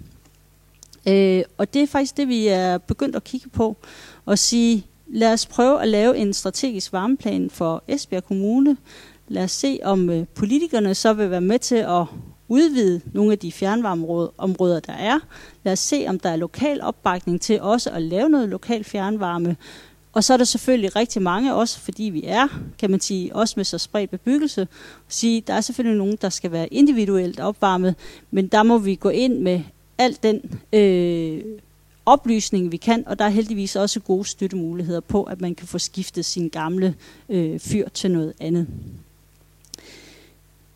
Øh, og det er faktisk det, vi er begyndt at kigge på, og sige, lad os prøve at lave en strategisk varmeplan for Esbjerg Kommune. Lad os se, om øh, politikerne så vil være med til at udvide nogle af de fjernvarmeområder, der er. Lad os se, om der er lokal opbakning til også at lave noget lokal fjernvarme. Og så er der selvfølgelig rigtig mange, også fordi vi er, kan man sige, også med så spredt bebyggelse, sige, der er selvfølgelig nogen, der skal være individuelt opvarmet, men der må vi gå ind med al den øh, oplysning, vi kan, og der er heldigvis også gode støttemuligheder på, at man kan få skiftet sin gamle øh, fyr til noget andet.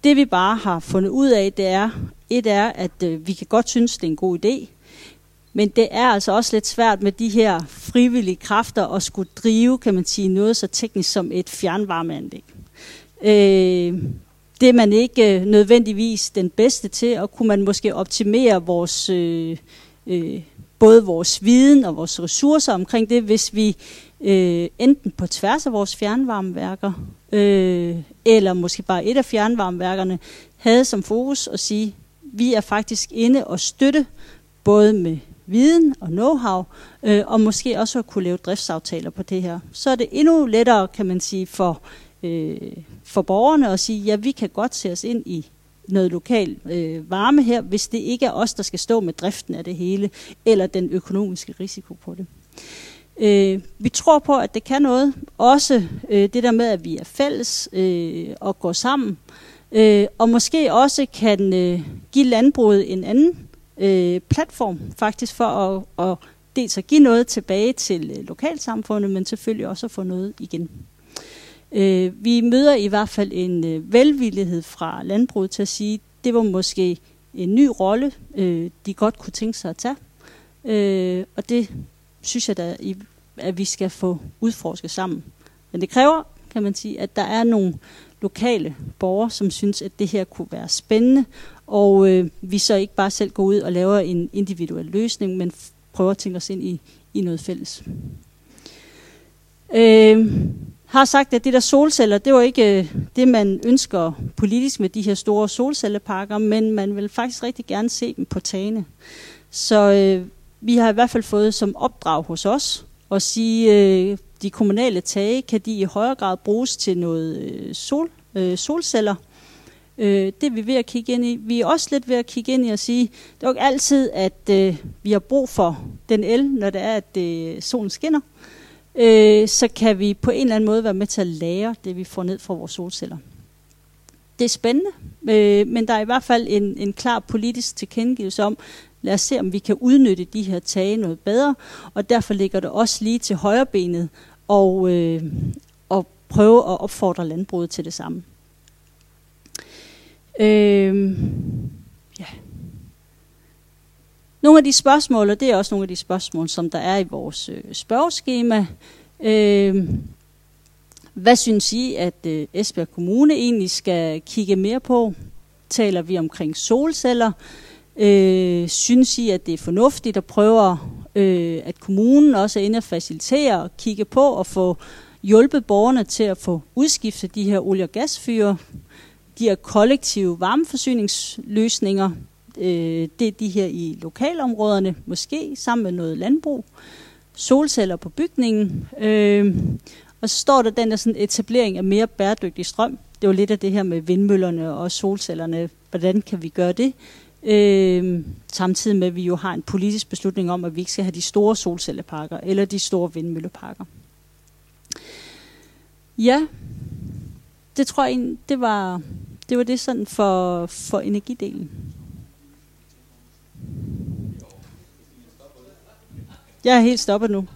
Det vi bare har fundet ud af, det er, et er, at øh, vi kan godt synes, det er en god idé, men det er altså også lidt svært med de her frivillige kræfter at skulle drive, kan man sige, noget så teknisk som et fjernvarmeanlæg. Øh, det er man ikke øh, nødvendigvis den bedste til, og kunne man måske optimere vores, øh, øh, både vores viden og vores ressourcer omkring det, hvis vi øh, enten på tværs af vores fjernvarmeværker, øh, eller måske bare et af fjernvarmeværkerne, havde som fokus at sige, vi er faktisk inde og støtte både med viden og know-how, øh, og måske også at kunne lave driftsaftaler på det her. Så er det endnu lettere, kan man sige, for, øh, for borgerne at sige, ja, vi kan godt se os ind i noget lokal øh, varme her, hvis det ikke er os, der skal stå med driften af det hele, eller den økonomiske risiko på det. Øh, vi tror på, at det kan noget. Også øh, det der med, at vi er fælles øh, og går sammen. Øh, og måske også kan øh, give landbruget en anden øh, platform, faktisk for at, at dels at give noget tilbage til øh, lokalsamfundet, men selvfølgelig også at få noget igen. Øh, vi møder i hvert fald en øh, velvillighed fra landbruget til at sige, det var måske en ny rolle, øh, de godt kunne tænke sig at tage. Øh, og det synes jeg da, at vi skal få udforsket sammen. Men det kræver, kan man sige, at der er nogle lokale borgere, som synes, at det her kunne være spændende, og øh, vi så ikke bare selv går ud og laver en individuel løsning, men prøver at tænke os ind i, i noget fælles. Øh, har sagt, at det der solceller, det var ikke øh, det, man ønsker politisk med de her store solcelleparker, men man vil faktisk rigtig gerne se dem på tagene. Så øh, vi har i hvert fald fået som opdrag hos os at sige, øh, de kommunale tage, kan de i højere grad bruges til noget øh, sol, øh, solceller. Øh, det er vi ved at kigge ind i. Vi er også lidt ved at kigge ind i at sige, det er jo ikke altid, at øh, vi har brug for den el, når det er, at øh, solen skinner. Øh, øh, så kan vi på en eller anden måde være med til at lære det, vi får ned fra vores solceller. Det er spændende, øh, men der er i hvert fald en, en klar politisk tilkendegivelse om, lad os se, om vi kan udnytte de her tage noget bedre, og derfor ligger det også lige til højrebenet og, øh, og prøve at opfordre landbruget til det samme. Øh. Nogle af de spørgsmål, og det er også nogle af de spørgsmål, som der er i vores øh, spørgeskema. Øh, hvad synes I, at øh, Esbjerg Kommune egentlig skal kigge mere på? Taler vi omkring solceller? Øh, synes I, at det er fornuftigt at prøve, øh, at kommunen også er inde og facilitere og kigge på og få hjulpet borgerne til at få udskiftet de her olie- og gasfyre? De her kollektive varmeforsyningsløsninger, øh, det er de her i lokalområderne, måske sammen med noget landbrug. Solceller på bygningen. Øh, og så står der den der sådan etablering af mere bæredygtig strøm. Det var lidt af det her med vindmøllerne og solcellerne. Hvordan kan vi gøre det? Øh, samtidig med, at vi jo har en politisk beslutning om, at vi ikke skal have de store solcelleparker eller de store vindmølleparker. Ja, det tror jeg, det var det, var det sådan for, for energidelen. Jeg er helt stoppet nu.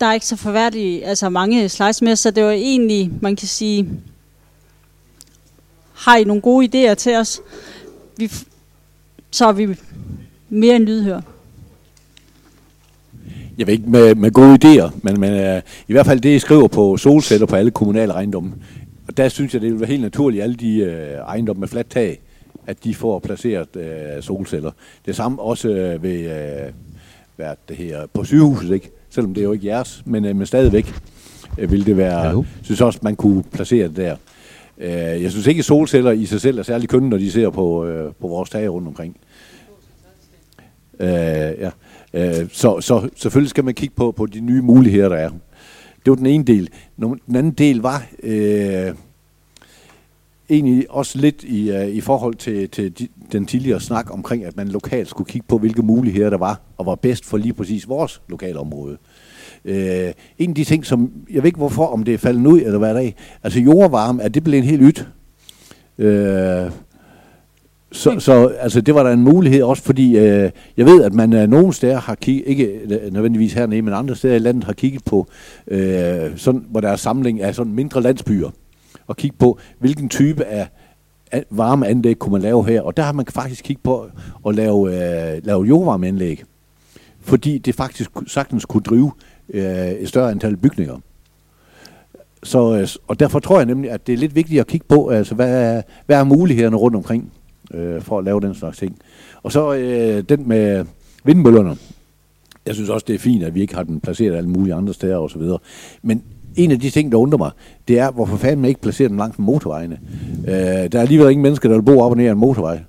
Der er ikke så forværdelige, altså mange slides med, så det var egentlig, man kan sige, har I nogle gode idéer til os? Vi, så er vi mere end lydhør. Jeg ved ikke med, med gode idéer, men, men uh, i hvert fald det, I skriver på solceller på alle kommunale ejendomme. Og der synes jeg, det vil være helt naturligt, alle de uh, ejendomme med fladt tag, at de får placeret uh, solceller. Det samme også uh, ved uh, hvad det her, på sygehuset, ikke? Selvom det er jo ikke jeres, men, uh, men stadigvæk uh, vil det være, Hallo? synes også, man kunne placere det der. Uh, jeg synes ikke, at solceller i sig selv er særlig kønne, når de ser på, uh, på vores tage rundt omkring. Uh, ja. Uh, så, så selvfølgelig skal man kigge på, på de nye muligheder, der er. Det var den ene del. Den anden del var øh, egentlig også lidt i, øh, i forhold til, til de, den tidligere snak omkring, at man lokalt skulle kigge på, hvilke muligheder der var, og var bedst for lige præcis vores lokalområde. Øh, en af de ting, som, jeg ved ikke hvorfor, om det er faldet ud, eller hvad der er, altså jordvarme, er det blevet helt ydt? Øh, så, så altså, det var der en mulighed også, fordi øh, jeg ved, at man øh, nogle steder har kigget, ikke øh, nødvendigvis hernede, men andre steder i landet har kigget på, øh, sådan, hvor der er samling af sådan mindre landsbyer, og kigge på, hvilken type af varmeanlæg kunne man lave her. Og der har man faktisk kigget på at lave, øh, lave jordvarmeanlæg, fordi det faktisk sagtens kunne drive øh, et større antal bygninger. Så, øh, og derfor tror jeg nemlig, at det er lidt vigtigt at kigge på, altså, hvad, er, hvad er mulighederne rundt omkring øh, for at lave den slags ting. Og så øh, den med vindmøllerne. Jeg synes også, det er fint, at vi ikke har den placeret alle mulige andre steder osv. Men en af de ting, der undrer mig, det er, hvorfor fanden man ikke placerer dem langs motorvejene. Øh, der er alligevel ingen mennesker, der vil bo op og ned af en motorvej.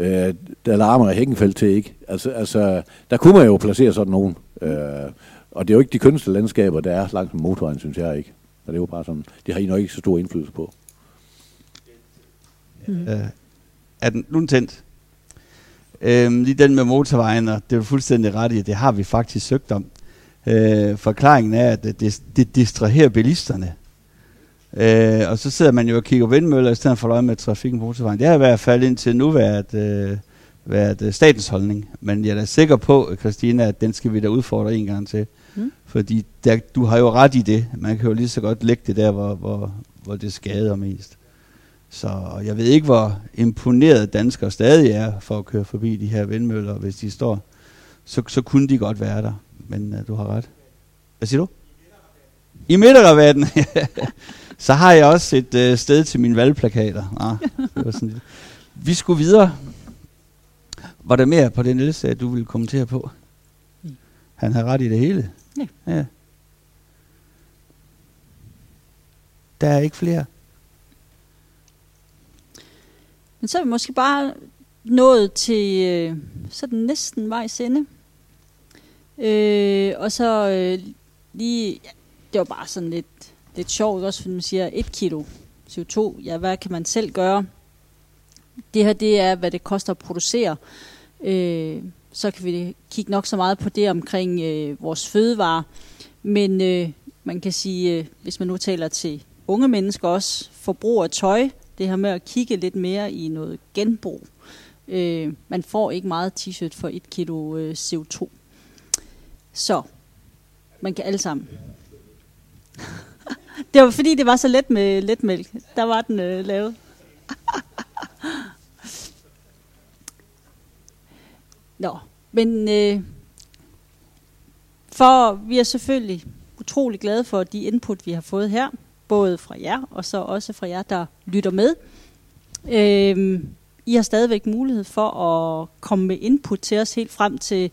Øh, der larmer Hækkenfeldt til ikke. Altså, altså, der kunne man jo placere sådan nogen. Øh, og det er jo ikke de kønste landskaber, der er langs med motorvejen, synes jeg ikke. Og det er jo bare sådan, det har I nok ikke så stor indflydelse på. Mm. Øh, er den nu den tændt? Øhm, lige den med motorvejen, og det er fuldstændig ret i, det har vi faktisk søgt om. Øh, forklaringen er, at det, det, distraherer bilisterne. Øh, og så sidder man jo og kigger vindmøller, i stedet for at øje med trafikken på motorvejen. Det har i hvert fald indtil nu været, øh, været øh, statens holdning. Men jeg er da sikker på, Christina, at den skal vi da udfordre en gang til. Mm. Fordi der, du har jo ret i det. Man kan jo lige så godt lægge det der, hvor, hvor, hvor det skader mest. Så jeg ved ikke, hvor imponeret danskere stadig er for at køre forbi de her vindmøller, hvis de står. Så, så kunne de godt være der. Men uh, du har ret. Hvad siger du? I midterrabatten. så har jeg også et uh, sted til mine valgplakater. Ah, det var sådan lidt. Vi skulle videre. Var der mere på den Niels, du ville kommentere på? Han har ret i det hele. Ja. ja. Der er ikke flere. Men så er vi måske bare nået til øh, sådan næsten vejs ende. Øh, og så øh, lige, ja, det var bare sådan lidt, lidt sjovt også, fordi man siger, et kilo CO2, ja, hvad kan man selv gøre? Det her, det er, hvad det koster at producere. Øh, så kan vi kigge nok så meget på det omkring øh, vores fødevarer. Men øh, man kan sige, øh, hvis man nu taler til unge mennesker også, forbrug af tøj, det her med at kigge lidt mere i noget genbrug. Øh, man får ikke meget t-shirt for et kilo øh, CO2. Så, man kan alle sammen. det var fordi, det var så let med letmælk. Der var den øh, lavet. Nå, men øh, for vi er selvfølgelig utrolig glade for de input, vi har fået her, både fra jer og så også fra jer, der lytter med. Øh, I har stadigvæk mulighed for at komme med input til os helt frem til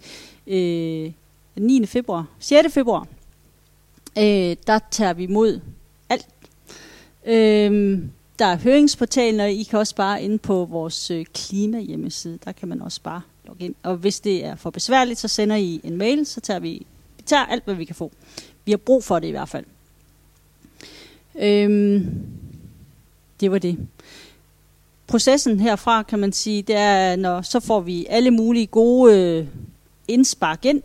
øh, 9. februar, 6. februar. Øh, der tager vi imod alt. Øh, der er høringsportalen, og I kan også bare ind på vores øh, klima hjemmeside. Der kan man også bare logge ind. Og hvis det er for besværligt, så sender I en mail, så tager vi, vi tager alt, hvad vi kan få. Vi har brug for det i hvert fald. Øhm, det var det. Processen herfra, kan man sige, det er, når så får vi alle mulige gode øh, indspark ind,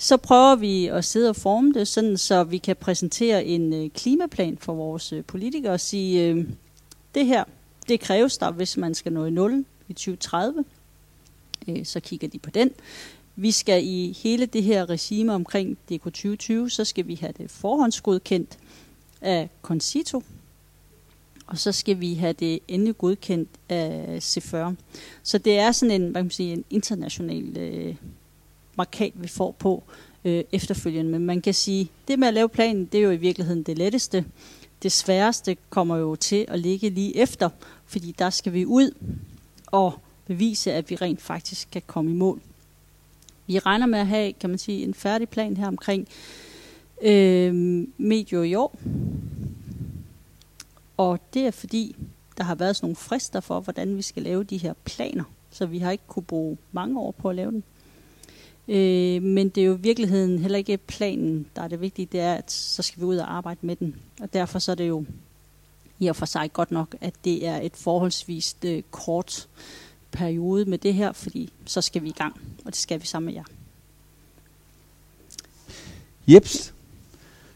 så prøver vi at sidde og forme det, sådan så vi kan præsentere en øh, klimaplan for vores øh, politikere og sige, øh, det her, det kræves der, hvis man skal nå i 0 i 2030. Øh, så kigger de på den. Vi skal i hele det her regime omkring DK 2020, så skal vi have det forhåndsgodkendt af Concito, og så skal vi have det endelig godkendt af C40. Så det er sådan en, hvad kan man sige, en international øh, markat, vi får på øh, efterfølgende. Men man kan sige, det med at lave planen, det er jo i virkeligheden det letteste. Det sværeste kommer jo til at ligge lige efter, fordi der skal vi ud og bevise, at vi rent faktisk kan komme i mål. Vi regner med at have, kan man sige, en færdig plan her omkring øh, medio i år. Og det er fordi, der har været sådan nogle frister for, hvordan vi skal lave de her planer. Så vi har ikke kunne bruge mange år på at lave den. Øh, men det er jo i virkeligheden heller ikke planen, der er det vigtige. Det er, at så skal vi ud og arbejde med den. Og derfor så er det jo i og for sig godt nok, at det er et forholdsvis øh, kort periode med det her, fordi så skal vi i gang, og det skal vi sammen med jer. Jeps.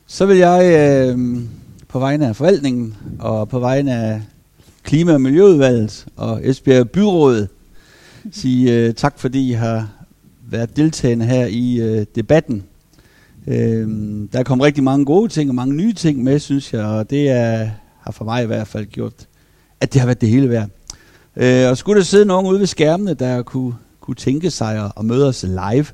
Så vil jeg øh, på vegne af forvaltningen og på vegne af Klima- og Miljøudvalget og Esbjerg Byråd sige øh, tak, fordi I har været deltagende her i øh, debatten. Øh, der kom rigtig mange gode ting og mange nye ting med, synes jeg, og det er, har for mig i hvert fald gjort, at det har været det hele værd. Øh, og skulle der sidde nogen ude ved skærmene, der kunne, kunne tænke sig at, at møde os live,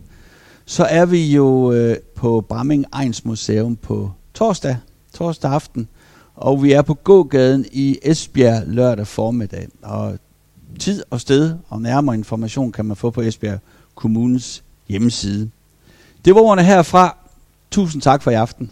så er vi jo øh, på Bramming Ejns Museum på torsdag, torsdag aften, og vi er på gågaden i Esbjerg lørdag formiddag. Og tid og sted og nærmere information kan man få på Esbjerg kommunens hjemmeside. Det var ordene herfra. Tusind tak for i aften.